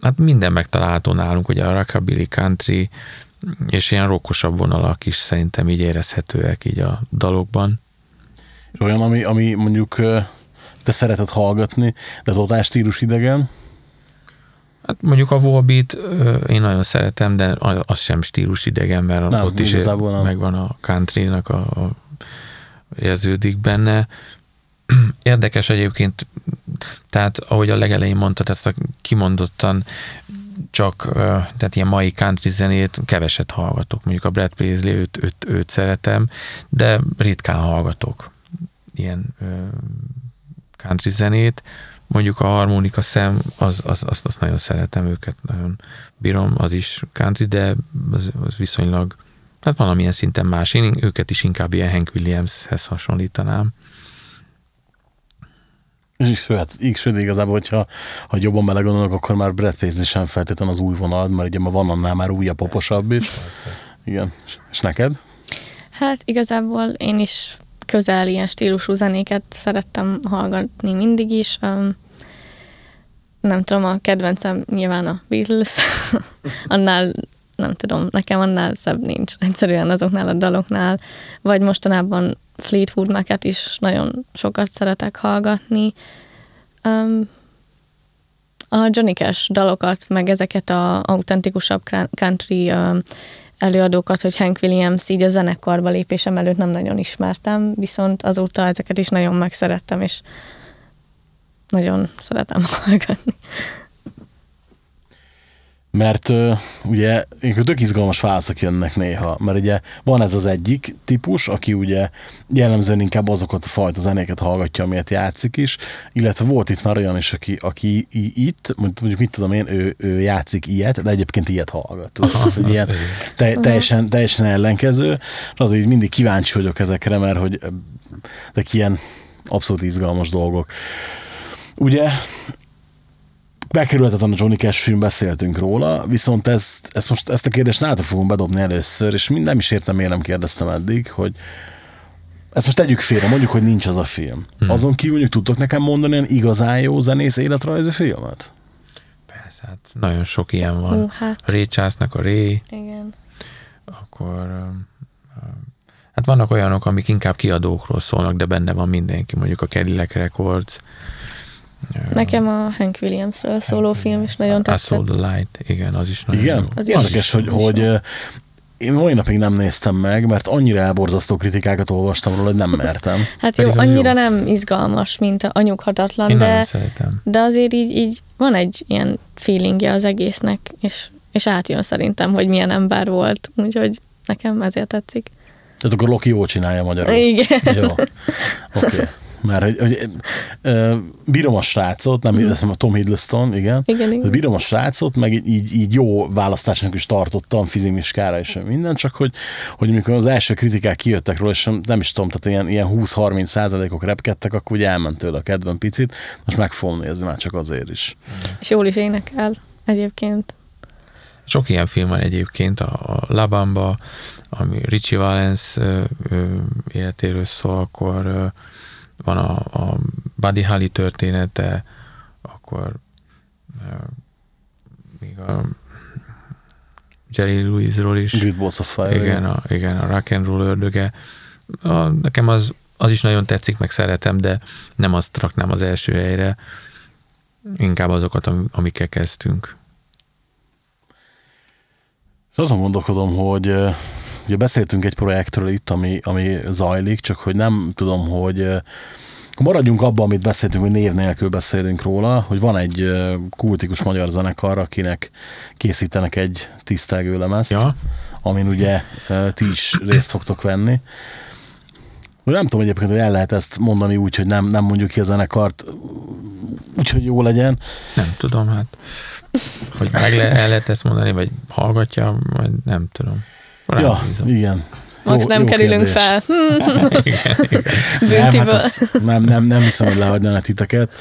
Hát minden megtalálható nálunk, ugye a rockabilly, country, és ilyen rokkosabb vonalak is szerintem így érezhetőek így a dalokban. És olyan, ami, ami mondjuk te szereted hallgatni, de totál stílus idegen, Hát mondjuk a Volbeat én nagyon szeretem, de az sem stílus idegen, mert Nem, ott is nem. megvan a country-nak a, a érződik benne. Érdekes egyébként, tehát ahogy a legelején mondtad, ezt a kimondottan csak, tehát ilyen mai country zenét keveset hallgatok. Mondjuk a Brad Paisley, őt, őt, őt szeretem, de ritkán hallgatok ilyen country zenét. Mondjuk a harmonika szem, az, az, azt, azt nagyon szeretem őket, nagyon bírom, az is country, de az, az viszonylag, hát valamilyen szinten más. Én őket is inkább ilyen Hank Williamshez hasonlítanám. És is, hát, így sőt, igazából, hogyha ha jobban belegondolok, akkor már Brad Paisley sem feltétlenül az új vonal, mert ugye ma van annál már újabb, poposabb is. Igen. És neked? Hát igazából én is közel ilyen stílusú zenéket szerettem hallgatni mindig is. Um, nem tudom, a kedvencem nyilván a Beatles. annál, nem tudom, nekem annál szebb nincs. Egyszerűen azoknál a daloknál. Vagy mostanában Fleetwood Mac-et is nagyon sokat szeretek hallgatni. Um, a Johnny Cash dalokat, meg ezeket a autentikusabb country um, előadókat, hogy Hank Williams így a zenekarba lépésem előtt nem nagyon ismertem, viszont azóta ezeket is nagyon megszerettem, és nagyon szeretem hallgatni. Mert ugye tök izgalmas válaszok jönnek néha, mert ugye van ez az egyik típus, aki ugye jellemzően inkább azokat a fajta zenéket hallgatja, amilyet játszik is, illetve volt itt már olyan is, aki, aki itt, mondjuk mit tudom én, ő, ő játszik ilyet, de egyébként ilyet hallgat. Aha, hogy ilyen te, teljesen, teljesen ellenkező, az így mindig kíváncsi vagyok ezekre, mert hogy de ilyen abszolút izgalmas dolgok. Ugye bekerülhetetlen a Johnny Cash film, beszéltünk róla, viszont ezt, ezt most ezt a kérdést nálatok fogom bedobni először, és nem is értem, miért nem kérdeztem eddig, hogy ezt most tegyük félre, mondjuk, hogy nincs az a film. Hmm. Azon kívül mondjuk tudtok nekem mondani ilyen igazán jó zenész életrajzi filmet? Persze, hát nagyon sok ilyen van. Hú, hát. Ray Charlesnak a Ray, Igen. akkor hát vannak olyanok, amik inkább kiadókról szólnak, de benne van mindenki, mondjuk a Cadillac Records, Nekem a Hank Williamsről szóló Hank film is nagyon I tetszett. Saw the Light, igen, az is nagyon Igen? jó. Az Érdekes, is- hogy, hogy jó. ö, én mai napig nem néztem meg, mert annyira elborzasztó kritikákat olvastam róla, hogy nem mertem. Hát jó, Pedig annyira jó. nem izgalmas, mint a anyughatatlan, Én de, szeretem. de azért így, így van egy ilyen feelingje az egésznek, és, és átjön szerintem, hogy milyen ember volt, úgyhogy nekem ezért tetszik. Tehát akkor Loki jól csinálja magyarul. Igen. Jó. Oké. Okay. Mert hogy, hogy ö, bírom a srácot, nem mm. a Tom Hiddleston, igen. Igen, igen. Bírom a srácot, meg így- így, jó választásnak is tartottam fizimiskára és minden, csak hogy, hogy amikor az első kritikák kijöttek róla, és nem is tudom, tehát ilyen, ilyen 20-30 százalékok repkedtek, akkor ugye elment tőle a kedvem picit. Most meg fogom nézni, már csak azért is. És jól is énekel egyébként. Sok ilyen film van egyébként, a, a La Bamba, ami Richie Valens ö, ö, életéről szól, akkor ö, van a, a Buddy Holly története, akkor még a Jerry Lewis-ról is. Great Balls of Fire. Igen, a, igen, a rock and roll ördöge. A, nekem az, az is nagyon tetszik, meg szeretem, de nem azt raknám az első helyre, inkább azokat, am- amikkel kezdtünk. És azon gondolkodom, hogy ugye beszéltünk egy projektről itt, ami, ami zajlik, csak hogy nem tudom, hogy ö, maradjunk abban, amit beszéltünk, hogy név nélkül beszélünk róla, hogy van egy ö, kultikus magyar zenekar, akinek készítenek egy tisztelgő lemezt, Ja. amin ugye ö, ti is részt fogtok venni. Nem tudom egyébként, hogy el lehet ezt mondani úgy, hogy nem, nem mondjuk ki a zenekart, úgyhogy jó legyen. Nem tudom, hát hogy meg le, el lehet ezt mondani, vagy hallgatja, vagy nem tudom. Ja, Rábízom. igen. Max, Jó- nem jó kerülünk kérdés. fel. Hm, igen, igen. Nem, hát az, nem, nem, nem hiszem, hogy lehagynának titeket.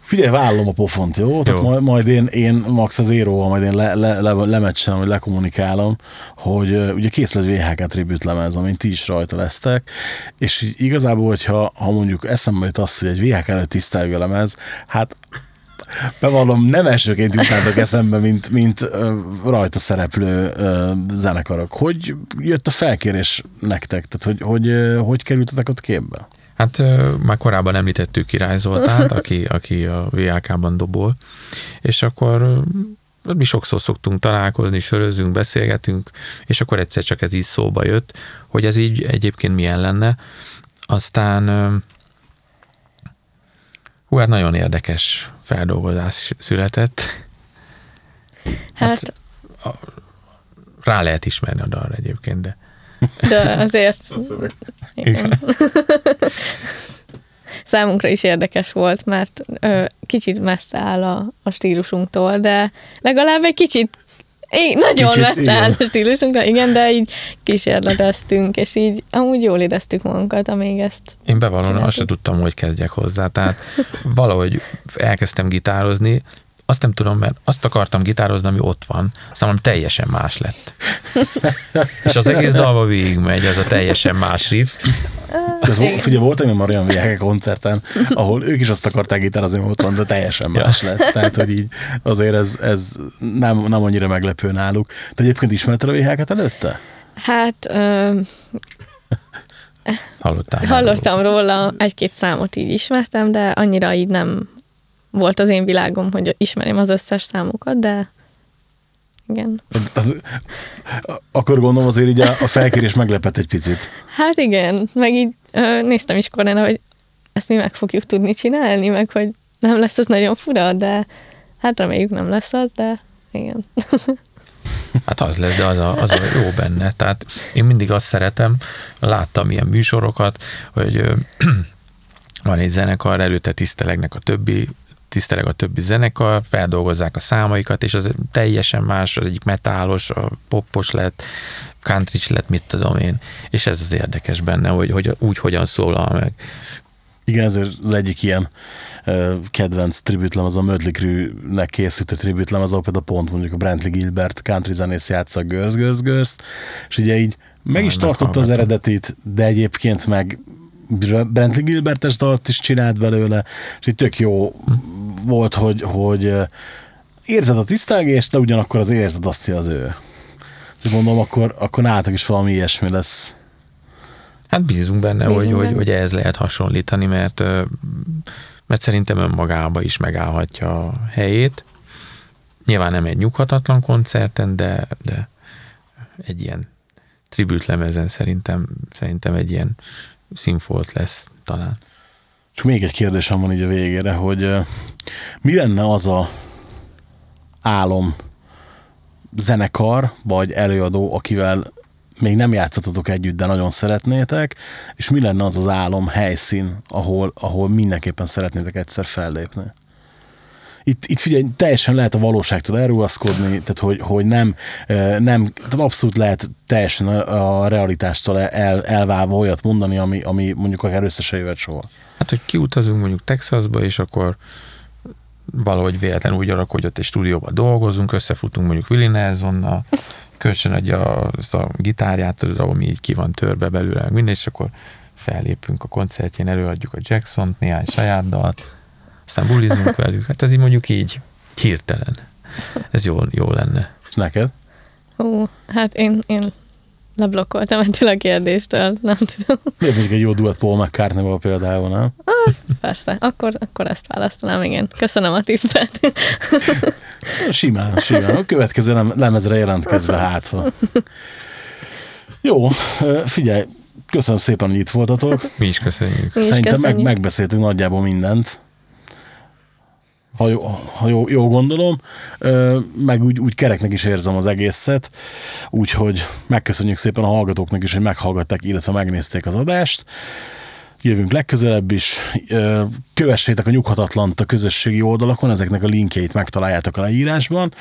Figyelj, vállom a pofont, jó? Tehát Jó. majd, majd én, én Max az éróval, majd én le, le, le, lemecselem, vagy lekommunikálom, hogy uh, ugye készül egy VHK tribute lemez, amint ti is rajta lesztek, és így igazából, hogyha ha mondjuk eszembe jut az, hogy egy VHK előtt tisztelgő lemez, hát bevallom, nem elsőként jutnátok eszembe, mint, mint rajta szereplő zenekarok. Hogy jött a felkérés nektek? Tehát, hogy, hogy, hogy kerültetek ott képbe? Hát már korábban említettük Király Zoltánt, aki, aki a VLK-ban dobol, és akkor mi sokszor szoktunk találkozni, sörözünk, beszélgetünk, és akkor egyszer csak ez így szóba jött, hogy ez így egyébként milyen lenne. Aztán hú, hát nagyon érdekes feldolgozás született. Hát, Rá lehet ismerni a dalra egyébként, de de azért igen. számunkra is érdekes volt, mert ö, kicsit messze áll a, a stílusunktól, de legalább egy kicsit így, nagyon Kicsit, áll a stílusunkra, igen, de így kísérleteztünk, és így amúgy jól éreztük magunkat, amíg ezt Én bevallom, azt sem tudtam, hogy kezdjek hozzá. Tehát valahogy elkezdtem gitározni, azt nem tudom, mert azt akartam gitározni, ami ott van, aztán valami teljesen más lett. És az egész dalba végigmegy, az a teljesen más riff. Tehát, figyelj, voltam én már olyan VHK koncerten, ahol ők is azt akarták gitározni, hogy ott van, de teljesen más lett. Tehát, hogy így azért ez, ez nem, nem annyira meglepő náluk. Te egyébként ismerted a VHK-t előtte? Hát ö, Hallottál? hallottam róla, egy-két számot így ismertem, de annyira így nem volt az én világom, hogy ismerjem az összes számukat, de igen. Az- Akkor gondolom azért így a, a felkérés meglepett egy picit. Hát igen, meg így ö, néztem is korán, hogy ezt mi meg fogjuk tudni csinálni, meg hogy nem lesz ez nagyon fura, de hát reméljük nem lesz az, de igen. Hát az lesz, de az a, az a jó benne. Tehát én mindig azt szeretem, láttam ilyen műsorokat, hogy ö, van egy zenekar, előtte tisztelegnek a többi tiszteleg a többi zenekar, feldolgozzák a számaikat, és az teljesen más, az egyik metálos, a poppos lett, country lett, mit tudom én. És ez az érdekes benne, hogy, hogy úgy hogyan szólal meg. Igen, ezért az egyik ilyen ö, kedvenc tribütlem az a Mötley Crüe-nek készült a tribütlem, az például pont mondjuk a Brantley Gilbert country zenész játsza a Girls, Girls, Girls, és ugye így meg is tartotta az eredetit, de egyébként meg Brantley Gilbertes dalt is csinált belőle, és így tök jó volt, hogy, hogy ö, érzed a tisztelgést, de ugyanakkor az érzed azt, hogy az ő. És mondom, akkor, akkor nálatok is valami ilyesmi lesz. Hát bízunk benne, Bízunk hogy, hogy, benne. hogy ehhez lehet hasonlítani, mert, mert szerintem önmagába is megállhatja a helyét. Nyilván nem egy nyughatatlan koncerten, de, de egy ilyen tribute lemezen szerintem, szerintem egy ilyen színfolt lesz talán. És még egy kérdésem van így a végére, hogy mi lenne az a álom zenekar, vagy előadó, akivel még nem játszottatok együtt, de nagyon szeretnétek, és mi lenne az az álom helyszín, ahol, ahol mindenképpen szeretnétek egyszer fellépni? Itt, itt figyelj, teljesen lehet a valóságtól elrugaszkodni, tehát hogy, hogy nem, ö, nem, abszolút lehet teljesen a, realitástól el, elválva olyat mondani, ami, ami mondjuk akár össze se jöhet soha. Hát, hogy kiutazunk mondjuk Texasba, és akkor valahogy véletlenül úgy alak, hogy ott egy stúdióban dolgozunk, összefutunk mondjuk Willie Nelsonnal, kölcsönadja azt a gitárját, ami így ki van törve belőle, minden, és akkor fellépünk a koncertjén, előadjuk a Jackson-t, néhány saját dalt, aztán bulizunk velük. Hát ez így mondjuk így hirtelen. Ez jó, jó lenne. És neked? Hú, hát én, én leblokkoltam ettől a kérdéstől, nem tudom. Miért mondjuk egy jó duett Paul McCartney-val például, nem? Persze, akkor, akkor ezt választanám, igen. Köszönöm a tippet. Simán, simán. A következő lem- lemezre jelentkezve hátva. Jó, figyelj, köszönöm szépen, hogy itt voltatok. Mi is köszönjük. Mi is Szerintem meg, köszönjük. megbeszéltünk nagyjából mindent. Ha jó, ha jó, jó gondolom, meg úgy, úgy kereknek is érzem az egészet, úgyhogy megköszönjük szépen a hallgatóknak is, hogy meghallgatták, illetve megnézték az adást. Jövünk legközelebb is. Kövessétek a Nyughatatlant a közösségi oldalakon, ezeknek a linkjeit megtaláljátok a leírásban.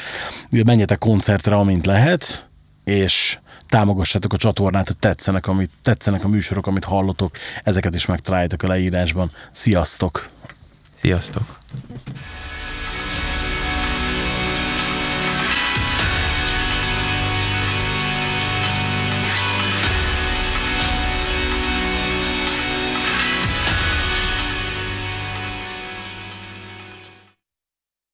Menjetek koncertre, amint lehet, és támogassátok a csatornát, hogy tetszenek, amit, tetszenek a műsorok, amit hallotok, ezeket is megtaláljátok a leírásban. Sziasztok! Sziasztok! Sziasztok.